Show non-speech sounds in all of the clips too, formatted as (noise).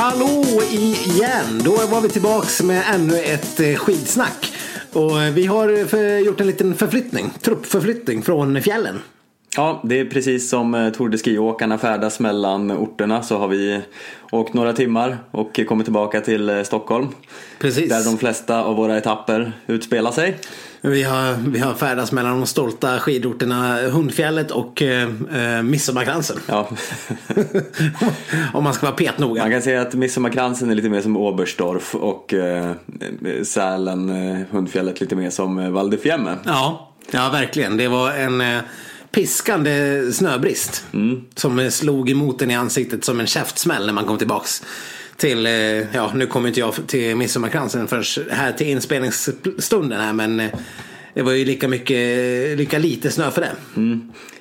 Hallå igen! Då var vi tillbaks med ännu ett eh, skidsnack. Och eh, vi har för, gjort en liten förflyttning, truppförflyttning från fjällen. Ja, det är precis som eh, Tour de Ski-åkarna färdas mellan orterna så har vi åkt några timmar och kommit tillbaka till eh, Stockholm. Precis. Där de flesta av våra etapper utspelar sig. Vi har, vi har färdats mellan de stolta skidorterna Hundfjället och eh, eh, Midsommarkransen. Ja. (laughs) Om man ska vara petnoga. Man kan säga att Midsommarkransen är lite mer som Oberstdorf och eh, Sälen, eh, Hundfjället lite mer som eh, Val. Ja, ja verkligen. Det var en eh, piskande snöbrist. Som eh, slog emot en i ansiktet som en käftsmäll när man kom tillbaks. Till, eh, ja nu kommer inte jag till Midsommarkransen förrän här till inspelningsstunden här men eh, det var ju lika mycket, lika lite snö för det.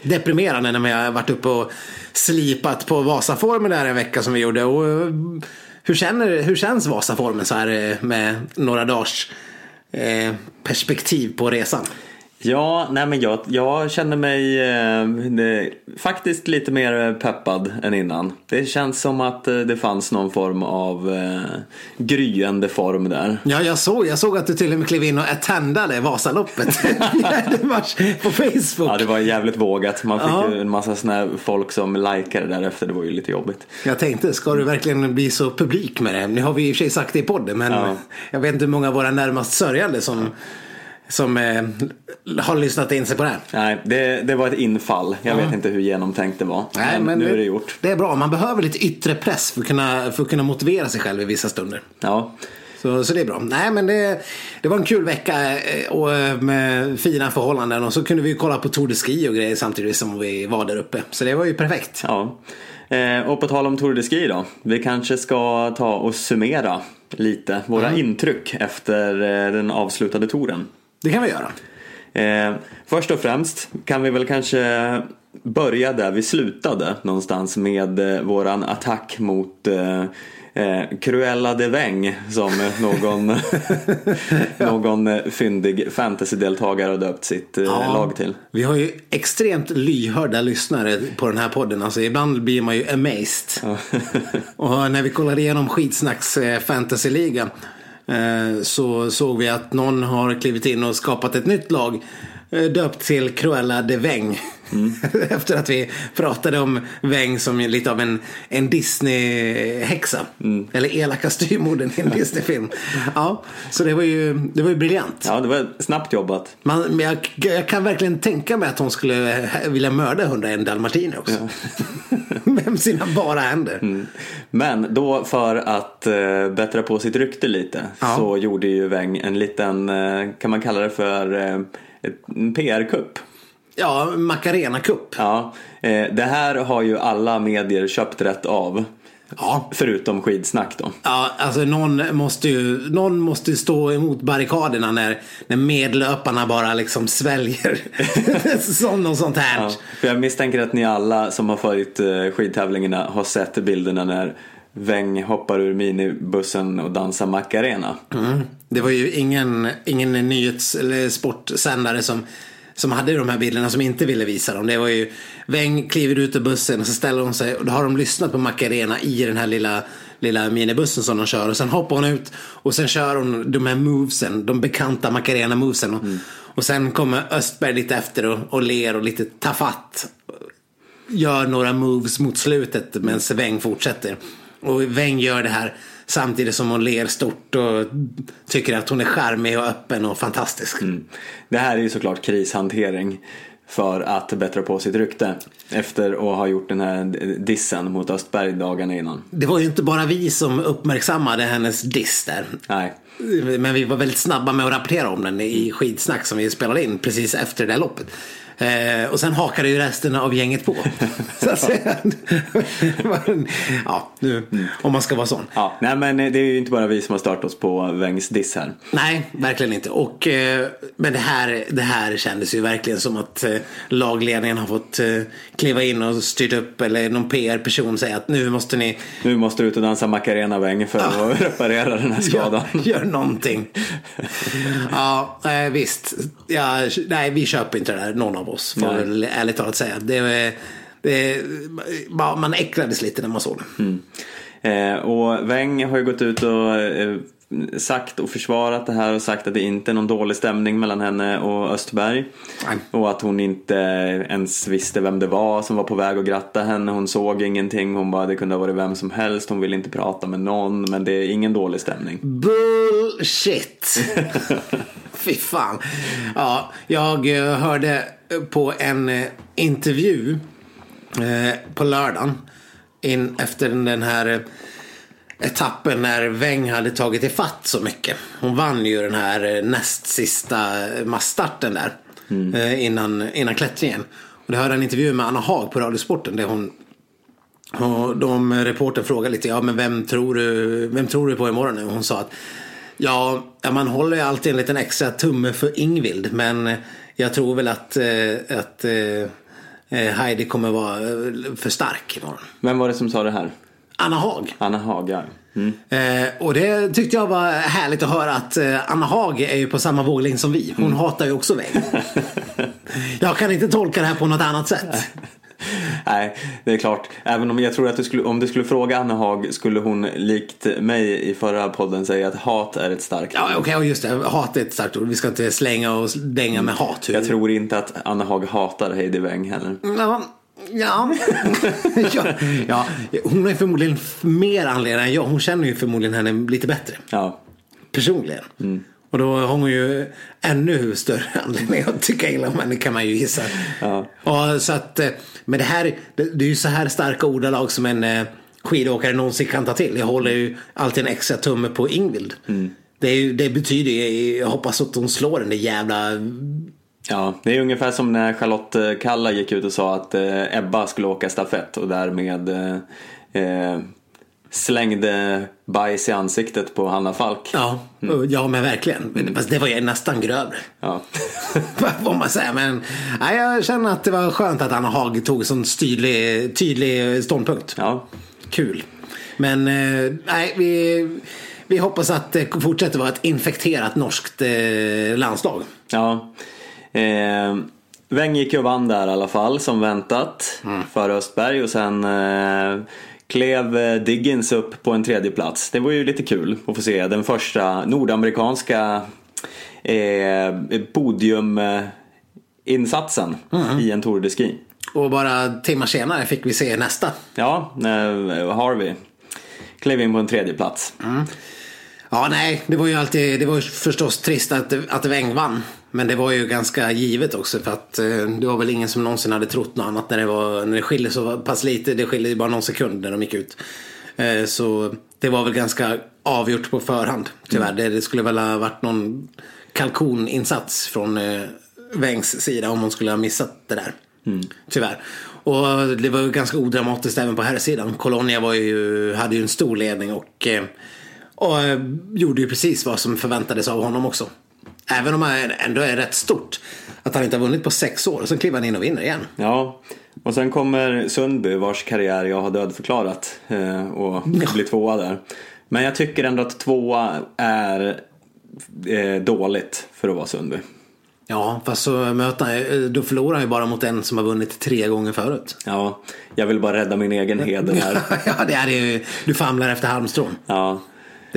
Deprimerande när vi har varit uppe och slipat på Vasaformen där en vecka som vi gjorde. Och, eh, hur, känner, hur känns Vasaformen så här med några dagars perspektiv på resan? Ja, nej men jag, jag känner mig eh, det, faktiskt lite mer peppad än innan. Det känns som att eh, det fanns någon form av eh, gryende form där. Ja, jag såg, jag såg att du till och med klev in och attendade Vasaloppet (laughs) (laughs) mars på Facebook. Ja, det var jävligt vågat. Man fick Ja. ju en massa såna folk som likade därefter. Det var ju lite jobbigt. Jag tänkte, ska du verkligen bli så publik med det? Nu har vi i och för sig sagt det i podden, men Ja. jag vet inte hur många av våra närmast sörjande som, som eh, har lyssnat in sig på det här. Nej, det, det var ett infall. Jag vet inte hur genomtänkt det var. men, nu är det gjort. Det är bra, man behöver lite yttre press för att kunna, för att kunna motivera sig själv i vissa stunder. Ja, Så, så det är bra. Nej men det, det var en kul vecka eh, och eh, med fina förhållanden och så kunde vi kolla på Tour de Ski och grejer samtidigt som vi var där uppe. Så det var ju perfekt. ja. Eh, och på tal om Tour de Ski då. Vi kanske ska ta och summera lite våra intryck efter eh, den avslutade touren. Det kan vi göra. Eh, först och främst kan vi väl kanske börja där vi slutade någonstans med eh, våran attack mot eh, eh, Cruella de Veng som någon, (laughs) någon fyndig fantasydeltagare har döpt sitt eh, lag till. Vi har ju extremt lyhörda lyssnare på den här podden. Alltså ibland blir man ju amazed. (laughs) och när vi kollade igenom Skitsnacks eh, fantasyliga eh, Eh, så såg vi att någon har klivit in och skapat ett nytt lag eh, döpt till Cruella de Veng. (laughs) Efter att vi pratade om Veng som lite av en, en Disney-häxa. Eller elaka styvmodern i en (laughs) Disney-film. Ja, så det var ju, det var ju briljant. Ja, det var snabbt jobbat. Man, men jag, jag kan verkligen tänka mig att hon skulle vilja mörda 101 dalmatiner också. (laughs) Med sina bara händer. Men då för att eh, bättra på sitt rykte lite Ja. så gjorde ju Weng en liten, eh, kan man kalla det för ett- en PR-kupp. Ja, Macarena Cup. Ja, eh, det här har ju alla medier köpt rätt av. Ja. Förutom skidsnack då. Ja, alltså någon måste ju någon måste ju stå emot barrikaderna när, när medlöparna bara liksom sväljer (laughs) sånt och sånt här. Ja, för jag misstänker att ni alla som har följt eh, skidtävlingarna har sett bilderna när Weng hoppar ur minibussen och dansar Macarena. Mm. Det var ju ingen, ingen nyhets eller sportsändare som, som hade de här bilderna som inte ville visa dem. Det var ju Weng kliver ut ur bussen och så ställer hon sig och då har de lyssnat på Macarena i den här lilla, lilla minibussen som de kör och sen hoppar hon ut och sen kör hon de här movesen, de bekanta Macarena movesen. Och, och sen kommer Östberg lite efter och, och ler och lite tafatt gör några moves mot slutet medan Weng fortsätter. Och Weng gör det här samtidigt som hon ler stort och tycker att hon är charmig och öppen och fantastisk. Det här är ju såklart krishantering för att bättra på sitt rykte efter att ha gjort den här dissen mot Östberg dagarna innan. Det var ju inte bara vi som uppmärksammade hennes diss där. Nej, Men vi var väldigt snabba med att rapportera om den i skidsnack som vi spelade in precis efter det där loppet. Eh, och sen hakade ju resten av gänget på. (laughs) Så att säga. ja, nu, om man ska vara sån. ja, nej men det är ju inte bara vi som har startat oss på Wengs diss här. Nej, verkligen inte. Och, eh, men det här, det här kändes ju verkligen som att eh, lagledningen har fått eh, kliva in och styrt upp eller någon PR-person säger att nu måste ni Nu måste du ut och dansa Macarena Weng för att reparera den här skadan. (laughs) Gör, gör någonting. (laughs) ja, eh, visst. Ja, nej, vi köper inte det där, någon av oss. Får Nej. ärligt talat säga. Det, det, man äcklades lite när man såg det. Eh, och Weng har ju gått ut och eh, sagt och försvarat det här och sagt att det inte är någon dålig stämning mellan henne och Östberg. Nej. Och att hon inte ens visste vem det var som var på väg att gratta henne. Hon såg ingenting. Hon bara, det kunde ha varit vem som helst. Hon ville inte prata med någon. Men det är ingen dålig stämning. Bullshit! (laughs) Fy fan. Ja, jag eh, hörde på en eh, intervju eh, på lördagen. In, efter den här etappen när Weng hade tagit ifatt så mycket. Hon vann ju den här eh, näst sista eh, massstarten där. eh, Innan, innan klättringen. Och det hörde en intervju med Anna Haag på Radiosporten där hon och de reportern frågade lite, ja men vem tror du, vem tror du på imorgon nu? Och hon sa att ja, man håller ju alltid en liten extra tumme för Ingvild. Men jag tror väl att, att Heidi kommer vara för stark imorgon. Vem var det som sa det här? Anna Haag. Anna Haag, ja. Mm. Eh, och det tyckte jag var härligt att höra att eh, Anna Haag är ju på samma våglängd som vi. Hon hatar ju också Weng. (laughs) jag kan inte tolka det här på något annat sätt. (laughs) Nej, det är klart. Även om jag tror att du skulle, om du skulle fråga Anna Haag skulle hon likt mig i förra podden säga att hat är ett starkt Ja, okej, och just det. Hat är ett starkt ord. Vi ska inte slänga och dänga med hat. Jag tror inte att Anna Haag hatar Heidi Weng heller. Ja. Ja. (laughs) ja. ja, hon har ju förmodligen mer anledning än jag. Hon känner ju förmodligen henne lite bättre. Ja, Personligen. Och då har hon ju ännu större (laughs) anledning att tycka illa om henne kan man ju gissa. Ja. Och så att, eh, men det här, det, det är ju så här starka ordalag som en eh, skidåkare någonsin kan ta till. Jag håller ju alltid en extra tumme på Ingvild. Det, är det betyder ju, jag hoppas att hon slår den där jävla ja, det är ungefär som när Charlotte eh, Kalla gick ut och sa att eh, Ebba skulle åka stafett och därmed eh, eh, slängde bajs i ansiktet på Hanna Falk. Ja, ja men verkligen. Men fast det var ju nästan grövre. Ja. (laughs) Vad man säga? Men nej, jag känner att det var skönt att Anna Haag tog en sån tydlig, tydlig ståndpunkt. ja. Kul. Men nej, vi, vi hoppas att det fortsätter vara ett infekterat norskt landslag. Ja. Eh, Weng gick ju och vann där i alla fall som väntat för Östberg och sen eh, klev eh, Diggins upp på en tredje plats. Det var ju lite kul att få se den första nordamerikanska eh, podiuminsatsen i en Tour de Ski. Och bara timmar senare fick vi se nästa. Ja, eh, Harvey klev in på en tredje plats. Ja, nej, det var ju alltid, det var förstås trist att, att Weng vann. Men det var ju ganska givet också för att eh, det var väl ingen som någonsin hade trott något annat när det, var, när det skiljer så pass lite. Det skiljer ju bara någon sekund när de gick ut. Eh, så det var väl ganska avgjort på förhand tyvärr. Det, det skulle väl ha varit någon kalkoninsats från eh, Wengs sida om hon skulle ha missat det där. Tyvärr. Och det var ju ganska odramatiskt även på här sidan. Colonia var ju, hade ju en stor ledning och, och gjorde ju precis vad som förväntades av honom också. Även om han ändå är rätt stort. Att han inte har vunnit på sex år och sen kliver han in och vinner igen. Ja, och sen kommer Sundby vars karriär jag har dödförklarat eh, och blir tvåa där. Men jag tycker ändå att tvåa är eh, dåligt för att vara Sundby. Ja, fast så möter han, då förlorar han ju bara mot en som har vunnit tre gånger förut. Ja, jag vill bara rädda min egen heder här. (laughs) ja, det är ju, du famlar efter halmstrån. Ja,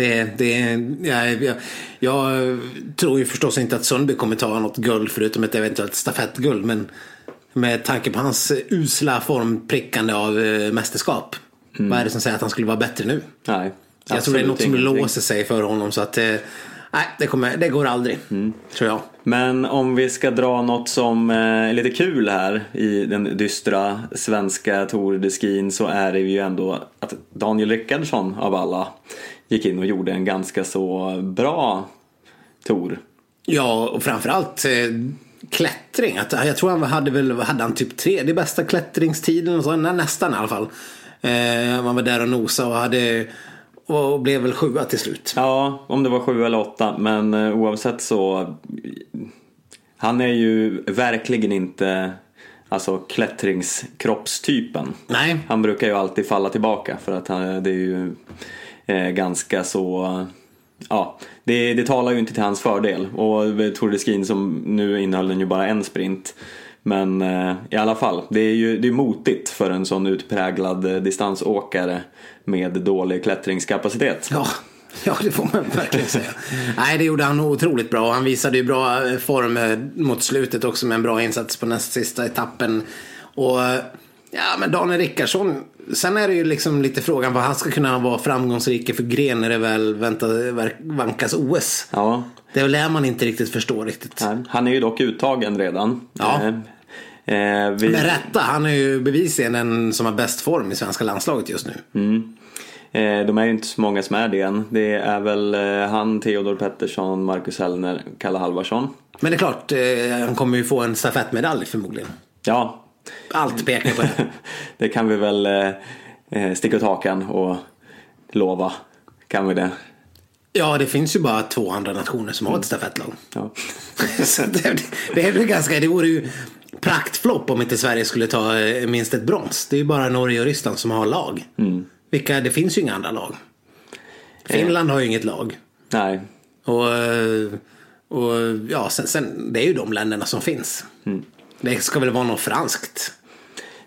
Det, det, jag, jag, jag tror ju förstås inte att Sundby kommer ta något guld förutom ett eventuellt stafettguld. Men med tanke på hans usla formprickande av eh, mästerskap. Vad är det som säger att han skulle vara bättre nu? nej. jag tror det är något som ingenting. låser sig för honom. Så att, eh, nej, det, kommer, det går aldrig. Tror jag. Men om vi ska dra något som eh, är lite kul här i den dystra svenska Tour de Skin så är det ju ändå att Daniel Rickardsson av alla gick in och gjorde en ganska så bra Tour. Ja, och framförallt eh, klättring. Att, jag tror han hade väl, hade han typ tredje bästa klättringstiden och så, nä- nästan i alla fall. Eh, man var där och nosade och hade och blev väl sjua till slut. Ja, om det var sju eller åtta men eh, oavsett så han är ju verkligen inte alltså klättringskroppstypen. Nej, Han brukar ju alltid falla tillbaka för att han, det är ju Eh, ganska så Ja, det, det talar ju inte till hans fördel och Tour de Skin som nu innehöll den ju bara en sprint Men eh, i alla fall, det är ju det är motigt för en sån utpräglad eh, distansåkare med dålig klättringskapacitet. Ja, (laughs) ja det får man verkligen säga. Nej, det gjorde han otroligt bra. Han visade ju bra eh, form mot slutet också med en bra insats på näst sista etappen. Och ja, men Daniel Rickardsson. Sen är det ju liksom lite frågan vad han ska kunna vara framgångsrik för gren när det väl väntar, vankas OS. Ja, Det lär man inte riktigt förstå riktigt. nej, han är ju dock uttagen redan. Ja. Eh, eh, vi, Med rätta, han är ju bevisligen den som har bäst form i svenska landslaget just nu. Eh, De är ju inte så många som är det än. Det är väl eh, han, Theodor Pettersson, Marcus Hellner, Kalle Halvarsson. Men det är klart, eh, han kommer ju få en stafettmedalj förmodligen. Ja, Allt pekar på det. (laughs) det kan vi väl eh, eh, sticka ut hakan och lova. Kan vi det? Ja, det finns ju bara två andra nationer som har ett stafettlag. Ja. (laughs) Så det, det är ganska, det vore ju praktflopp om inte Sverige skulle ta eh, minst ett brons. Det är ju bara Norge och Ryssland som har lag. Vilka, det finns ju inga andra lag. Finland har ju inget lag. Nej, Och, eh, och ja, sen, sen, det är ju de länderna som finns. Det ska väl vara något franskt.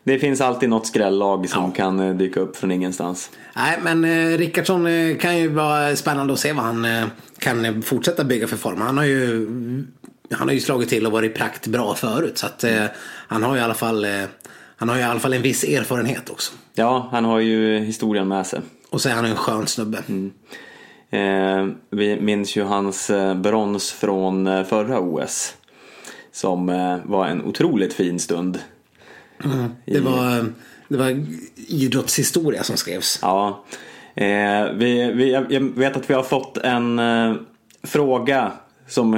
det finns alltid något skrällag som Ja. kan eh, dyka upp från ingenstans. Nej, men eh, Rickardsson eh, kan ju vara spännande att se vad han eh, kan fortsätta bygga för form. Han har ju, han har ju slagit till och varit prakt bra förut. Så att eh, han har ju i alla fall eh, han har ju i alla fall en viss erfarenhet också. Ja, han har ju historien med sig. Och så är han en skön snubbe. Eh, vi minns ju hans brons från förra OS. Som eh, var en otroligt fin stund. Det, var, det var idrottshistoria som skrevs. Ja, eh, vi, vi, jag vet att vi har fått en eh, fråga som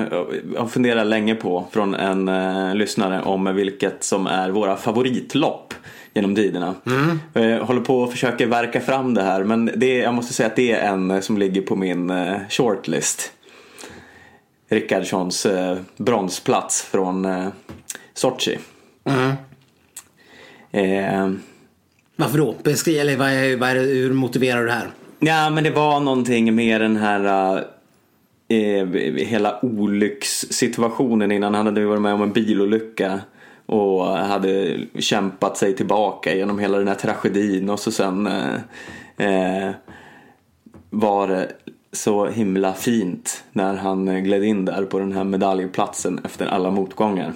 jag har funderat länge på från en eh, lyssnare om vilket som är våra favoritlopp genom tiderna. Eh, håller på att försöka verka fram det här men det, jag måste säga att det är en som ligger på min eh, shortlist. Rickardssons eh, bronsplats från eh, Sochi. Eh, Varför då? Beskriv, eller vad är, vad är det, hur motiverar du det här? Ja, men det var någonting med den här eh, hela olyckssituationen innan. Han hade varit med om en bilolycka och hade kämpat sig tillbaka genom hela den här tragedin och så sen eh, eh, var det så himla fint när han gled in där på den här medaljplatsen efter alla motgångar.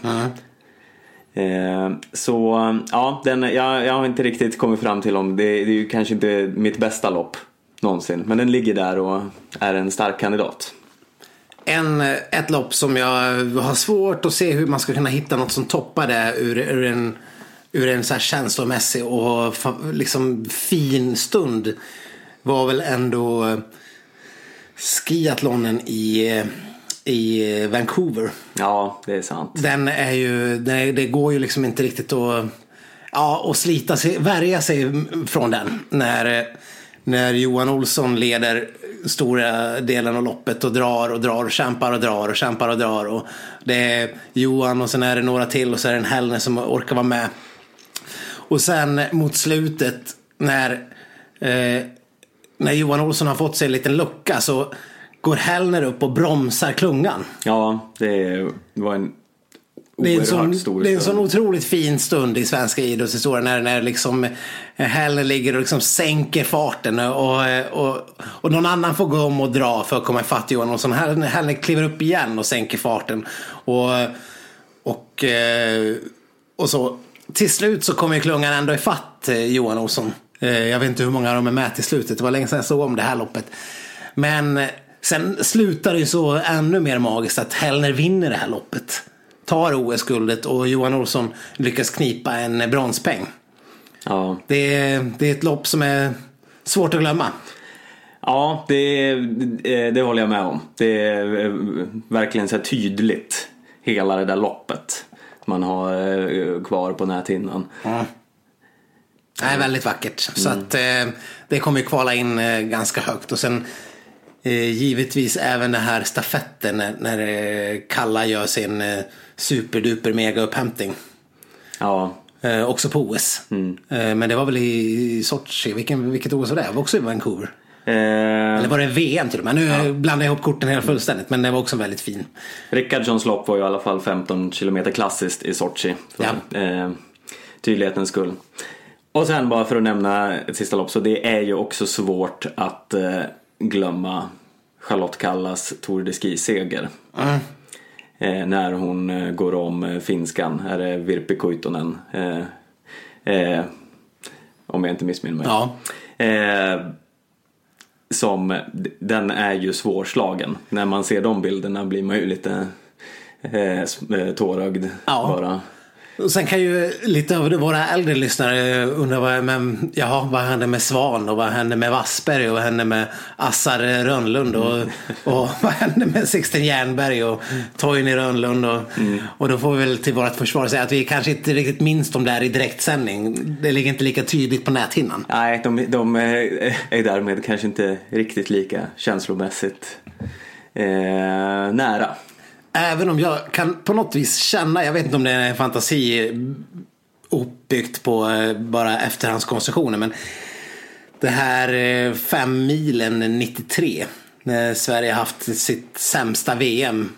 Eh, så ja, den, jag, jag har inte riktigt kommit fram till om det, det är ju kanske inte mitt bästa lopp någonsin. Men den ligger där och är en stark kandidat. En, ett lopp som jag har svårt att se hur man ska kunna hitta något som toppar det ur, ur en, ur en så här känslomässig och liksom fin stund var väl ändå eh, skiathlonen i, eh, i Vancouver. Ja, det är sant. Den är ju, det, det går ju liksom inte riktigt att, ja, att slita sig, värja sig från den. När, när Johan Olsson leder stora delen av loppet och drar och drar och kämpar och drar och kämpar och drar. Och det är Johan och sen är det några till och så är det en Hellner som orkar vara med. Och sen mot slutet när, eh, när Johan Olsson har fått sig en liten lucka så går Hellner upp och bromsar klungan. Ja, det var en Det är, en sån, det är en sån otroligt fin stund i svenska idrottshistorien när, när liksom Hellner ligger och liksom sänker farten och, och, och någon annan får gå om och dra för att komma ifatt Johan Olsson. Hellner, Hellner kliver upp igen och sänker farten. Och, och, eh, och så till slut så kommer klungan ändå ifatt eh, Johan Olsson. Eh, Jag vet inte hur många de är med till slutet. Det var länge sedan jag såg om det här loppet. Men eh, sen slutar det ju så ännu mer magiskt att Hellner vinner det här loppet. Tar OS-guldet och Johan Olsson lyckas knipa en bronspeng. Ja, Det är, det är ett lopp som är svårt att glömma. ja det, det, det håller jag med om. Det är eh, verkligen så här tydligt, hela det där loppet man har eh, kvar på näthinnan. Det är väldigt vackert. Så att eh, det kommer ju kvala in eh, ganska högt. Och sen eh, givetvis även den här stafetten när, när eh, Kalla gör sin eh, superduper mega upphämtning. Ja, Eh, också på OS. Eh, men det var väl i Sochi. Vilken, vilket OS var det? Det var också i Vancouver. Eller var det VM till och med? Nu ja. blandar jag ihop korten helt fullständigt. Men det var också väldigt fin. Rickardsons lopp var ju i alla fall 15 km klassiskt i Sochi. För, ja. tydlighetens skull. Och sen bara för att nämna ett sista lopp. Så det är ju också svårt att eh, glömma Charlotte Kallas Tour de Ski-seger. Mm. Eh, när hon eh, går om eh, finskan. Är det Virpi Kuitunen? Eh, eh, om jag inte missminner mig. Ja. Som, den är ju svårslagen. När man ser de bilderna blir man ju lite eh, tårögd ja. bara. Och sen kan ju lite av våra äldre lyssnare undra vad, men, jaha, vad hände med Svan och vad hände med Wassberg och vad hände med Assar Rönnlund och, mm. och vad hände med Sixten Jernberg och Toini Rönnlund och, mm. och då får vi väl till vårt försvar säga att vi kanske inte riktigt minns dem där i direktsändning. Det ligger inte lika tydligt på näthinnan. Nej, de, de är därmed kanske inte riktigt lika känslomässigt eh, nära. Även om jag kan på något vis känna, jag vet inte om det är en fantasi uppbyggt på eh, bara efterhandskonstruktioner. Men det här eh, fem milen 93. När Sverige haft sitt sämsta VM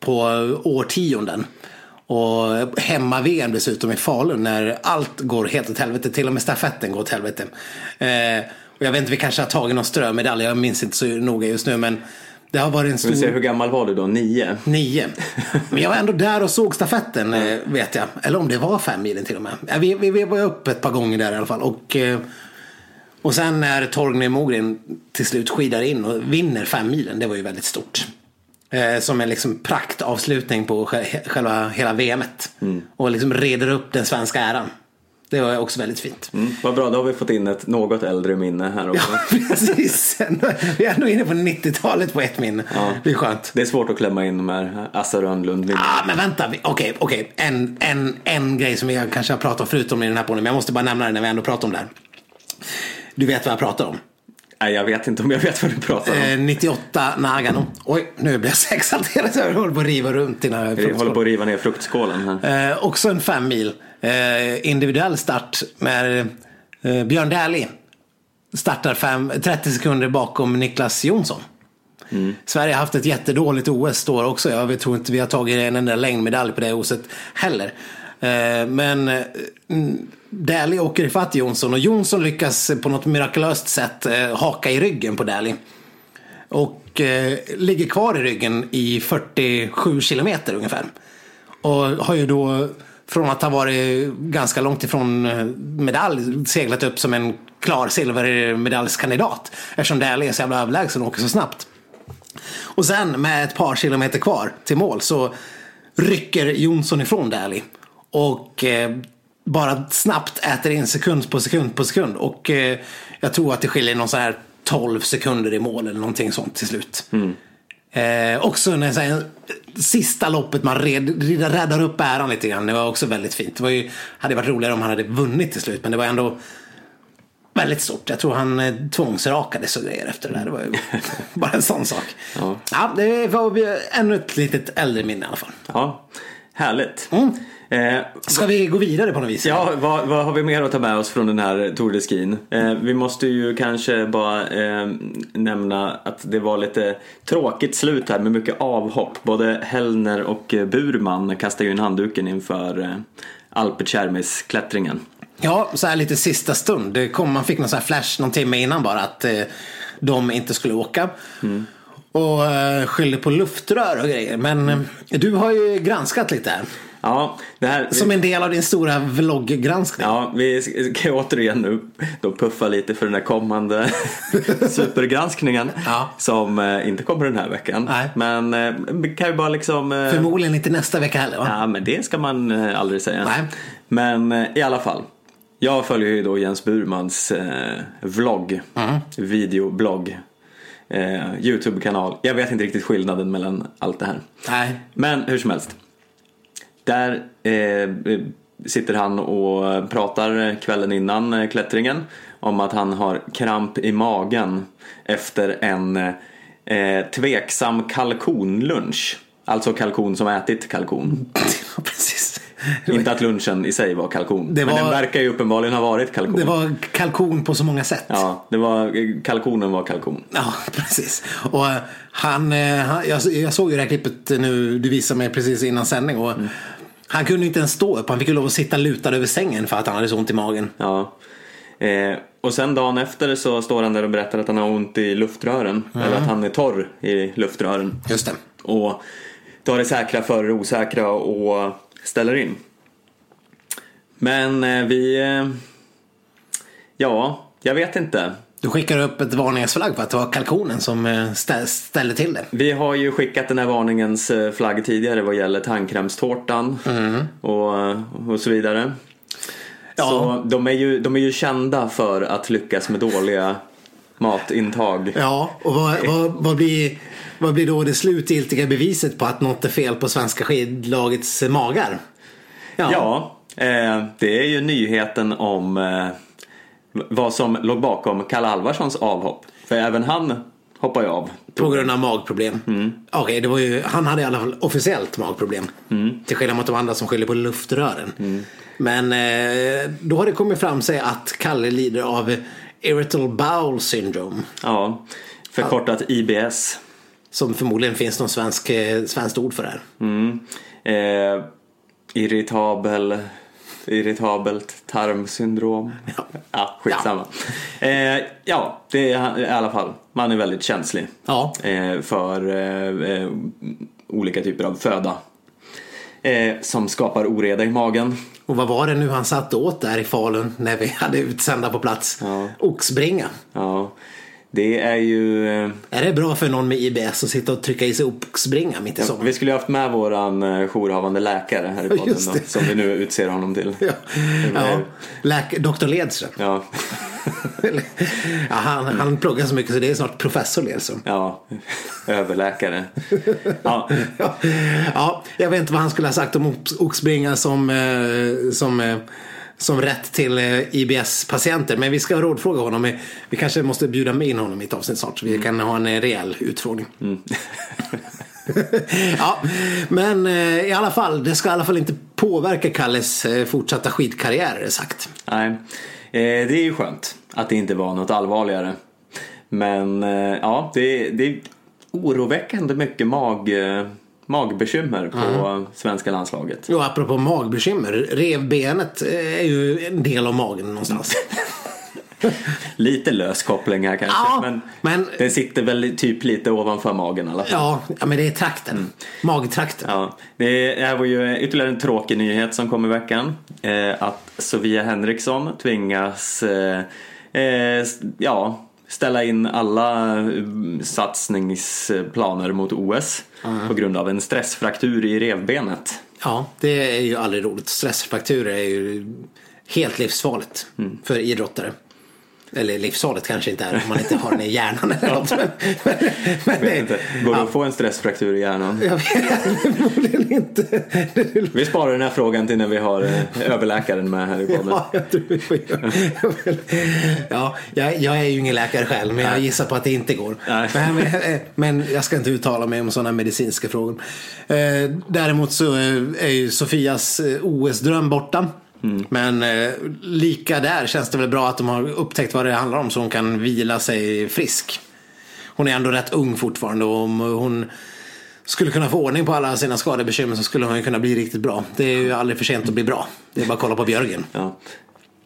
på årtionden. Och hemma-VM dessutom i Falun när allt går helt åt helvete. Till och med stafetten går åt helvete. Eh, och jag vet inte, vi kanske har tagit någon strömedalj. Jag minns inte så noga just nu. Men det har varit en stor... Se, hur gammal var du då? Nio? Nio. Men jag var ändå där och såg stafetten mm. vet jag. Eller om det var fem milen till och med. Vi, vi, vi var upp ett par gånger där i alla fall. Och, eh, och sen när Torgny Mogren till slut skidar in och vinner fem milen. Det var ju väldigt stort. Eh, som en liksom praktavslutning på själva hela VMet. Mm. Och liksom reder upp den svenska äran. Det var också väldigt fint. Mm, vad bra, då har vi fått in ett något äldre minne här också. Ja, (laughs) precis. Vi är ändå inne på 90-talet på ett minne. Ja. Det är skönt. Det är svårt att klämma in de här Assa Rönnlund ah, men vänta. Okej, okej. Okay, okay. En, en, en grej som jag kanske har pratat om förut om i den här podden, men jag måste bara nämna det när vi ändå pratar om det här. Du vet vad jag pratar om? Nej, jag vet inte om jag vet vad du pratar om. Eh, 98 Nagano. Oj, nu blir jag så exalterad så jag håller på att riva runt i den här Jag håller på att riva ner fruktskålen här. Eh, också en fem mil. Eh, individuell start med eh, Björn Dählie. Startar fem, 30 sekunder bakom Niklas Jonsson. Mm. Sverige har haft ett jättedåligt OS då också. Jag tror inte vi har tagit en enda längdmedalj på det OSet heller. Eh, men eh, Dählie åker ifatt Jonsson och Jonsson lyckas på något mirakulöst sätt haka i ryggen på Dählie. Och eh, ligger kvar i ryggen i 47 kilometer ungefär. Och har ju då från att ha varit ganska långt ifrån eh, medalj seglat upp som en klar silvermedaljskandidat. Eftersom Dählie är så jävla överlägsen och åker så snabbt. Och sen med ett par kilometer kvar till mål så rycker Jonsson ifrån Dählie. Och eh, bara snabbt äter in sekund på sekund på sekund. Och eh, jag tror att det skiljer någon så här 12 sekunder i mål eller någonting sånt till slut. Mm. Eh, också när så här, sista loppet man red, räddar upp äran lite grann. Det var också väldigt fint. Det var ju, hade varit roligare om han hade vunnit till slut. Men det var ändå väldigt stort. Jag tror han eh, tvångsrakades och grejer efter det där. Det var ju (laughs) bara en sån sak. Ja. ja, det var ännu ett litet äldre minne i alla fall. Ja, härligt. Mm. Eh, Ska vi gå vidare på något vis? Ja, vad, vad, har vi mer att ta med oss från den här Tour de Skin? Eh, vi måste ju kanske bara eh, nämna att det var lite tråkigt slut här med mycket avhopp. Både Hellner och Burman kastade ju in handduken inför eh, Alpeciermis-klättringen. Ja, så här lite sista stund. Det kom, man fick någon sån här flash någon timme innan bara att eh, de inte skulle åka. Mm. Och eh, skyllde på luftrör och grejer. Men eh, du har ju granskat lite här. Ja, det här, Som en del av din stora vlogggranskning. Ja, vi ska återigen nu då puffa lite för den här kommande (laughs) supergranskningen. Ja. Som eh, inte kommer den här veckan. Nej. Men eh, kan ju bara liksom... Eh, Förmodligen inte nästa vecka heller va? Ja, men det ska man aldrig säga. Nej. Men i alla fall. Jag följer ju då Jens Burmans eh, vlogg, mm. videoblogg. Eh, Youtube-kanal. Jag vet inte riktigt skillnaden mellan allt det här. Nej. Men hur som helst. Där eh, sitter han och pratar kvällen innan eh, klättringen om att han har kramp i magen efter en eh, tveksam kalkonlunch. Alltså kalkon som ätit kalkon. Precis. Inte att lunchen i sig var kalkon. Det Men var- den verkar ju uppenbarligen ha varit kalkon. Det var kalkon på så många sätt. Ja, det var, kalkonen var kalkon. Ja, (laughs) precis. Och eh, han, eh, han jag, jag såg ju det här klippet nu, du visade mig precis innan sändning. Och Han kunde inte ens stå upp, han fick ju lov att sitta lutad över sängen för att han hade så ont i magen. Ja. Eh, och sen dagen efter så står han där och berättar att han har ont i luftrören. Eller att han är torr i luftrören. Just det. Och tar det säkra före det osäkra och ställer in. Men eh, vi... Eh, ja, jag vet inte. Du skickar upp ett varningsflagg för att det var kalkonen som eh, stä- ställde till det. Vi har ju skickat den här varningens eh, flagg tidigare vad gäller tandkrämstårtan och, och så vidare. Ja. Så de är, ju, de är ju kända för att lyckas med dåliga matintag. Ja, och vad, (laughs) vad, vad, blir, vad blir då det slutgiltiga beviset på att något är fel på svenska skidlagets magar? Ja, eh, det är ju nyheten om eh, vad som låg bakom Kalle Alvarssons avhopp. För även han hoppar ju av. På grund av magproblem. Okej, det var ju, han hade i alla fall officiellt magproblem. Till skillnad mot de andra som skyller på luftrören. Men eh, då har det kommit fram sig att Kalle lider av irritable bowel syndrome. Ja, förkortat IBS. Som förmodligen finns någon svensk, eh, svenskt ord för det här. Mm. Eh, irritabel, irritabelt tarmsyndrom. Ja. Ja, skitsamma. Ja, eh, ja det är i alla fall. Man är väldigt känslig Ja. eh, för eh, eh, olika typer av föda. Eh, som skapar oreda i magen. Och vad var det nu han satt åt där i Falun när vi hade utsända på plats? Ja. Oxbringa. Ja, det är ju... Eh, Är det bra för någon med IBS att sitta och trycka i sig oxbringa mitt i sommaren? vi skulle ju haft med våran eh, jourhavande läkare här i podden då, som vi nu utser honom till. Ja, ja. Läk- Dr Ledström. Ja, ja, han, han pluggar så mycket så det är snart professor Ledström. ja överläkare. Ja, (laughs) Ja, ja, jag vet inte vad han skulle ha sagt om ox- oxbringa som, eh, som, som rätt till eh, IBS-patienter. Men vi ska rådfråga honom. Vi- kanske måste bjuda med in honom i ett avsnitt snart så vi kan ha en eh, rejäl utfrågning. (laughs) ja, men eh, i alla fall, det ska i alla fall inte påverka Kalles fortsatta skidkarriär är det sagt. nej. Det är ju skönt att det inte var något allvarligare. Men ja, det, det är oroväckande mycket mag, magbekymmer på svenska landslaget. Jo, apropå magbekymmer, revbenet eh, är ju en del av magen någonstans. (laughs) Lite lös koppling här kanske. Ja, men, men- den sitter väl typ lite ovanför magen i alla fall. Ja, men det är trakten. Magtrakten. Ja, det här var ju ytterligare en tråkig nyhet som kom i veckan. Eh, att Sofia Henriksson tvingas eh, eh, ja, ställa in alla eh, satsningsplaner mot OS på grund av en stressfraktur i revbenet. Ja, det är ju aldrig roligt. Stressfrakturer är ju helt livsfarligt Mm. för idrottare. Eller livsfarligt kanske inte är om man inte har den i hjärnan eller något. Men, men, men Vet inte, går det ja, att få en stressfraktur i hjärnan? Jag vet förmodligen inte. Vi sparar den här frågan till när vi har eh, överläkaren med här i podden. Ja, jag tror vi får göra. Ja, jag, jag är ju ingen läkare själv men jag gissar på att det inte går. Men, men, men jag ska inte uttala mig om sådana medicinska frågor. Eh, Däremot så eh, är ju Sofias eh, OS-dröm borta. Men eh, lika där känns det väl bra att de har upptäckt vad det handlar om så hon kan vila sig frisk. Hon är ändå rätt ung fortfarande och om hon skulle kunna få ordning på alla sina skadebekymmer så skulle hon ju kunna bli riktigt bra. Det är ju aldrig för sent att bli bra. Det är bara att kolla på Björgen. Ja.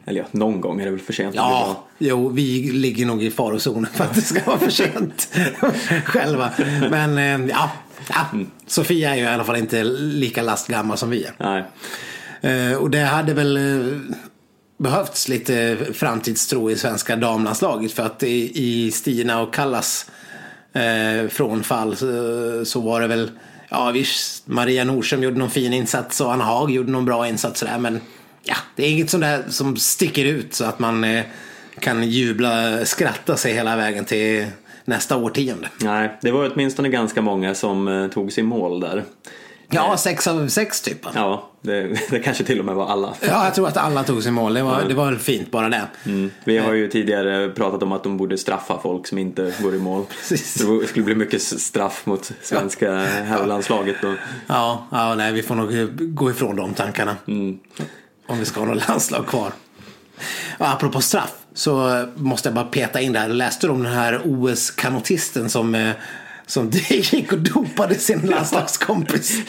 Eller ja, någon gång är det väl för sent. att bli Ja, bra. jo, vi ligger nog i farozonen för att det ska vara för sent (laughs) själva. Men eh, ja, ja, Sofia är ju i alla fall inte lika lastgammal som vi är. Nej. Eh, och det hade väl eh, behövts lite framtidstro i svenska damlandslaget för att i, Stina och Kallas eh, frånfall så, var det väl Ja visst, Maria Norström gjorde någon fin insats och Anna Haag gjorde någon bra insats sådär men ja, det är inget sånt där som sticker ut så att man kan jubla, skratta sig hela vägen till nästa årtionde. Nej, det var åtminstone ganska många som tog sig mål där. Ja, sex av sex typ. Ja, det, det kanske till och med var alla. Ja, jag tror att alla tog sin mål. Det var, det var fint bara det. Mm. Vi har ju tidigare pratat om att de borde straffa folk som inte går i mål. Precis. Det skulle bli mycket straff mot svenska herrlandslaget. Ja, ja, nej, vi får nog gå ifrån de tankarna. Om vi ska ha något landslag kvar. Ja, apropå straff så måste jag bara peta in där. Läste du om den här OS-kanotisten som, eh, som (laughs) gick och dopade sin landslagskompis?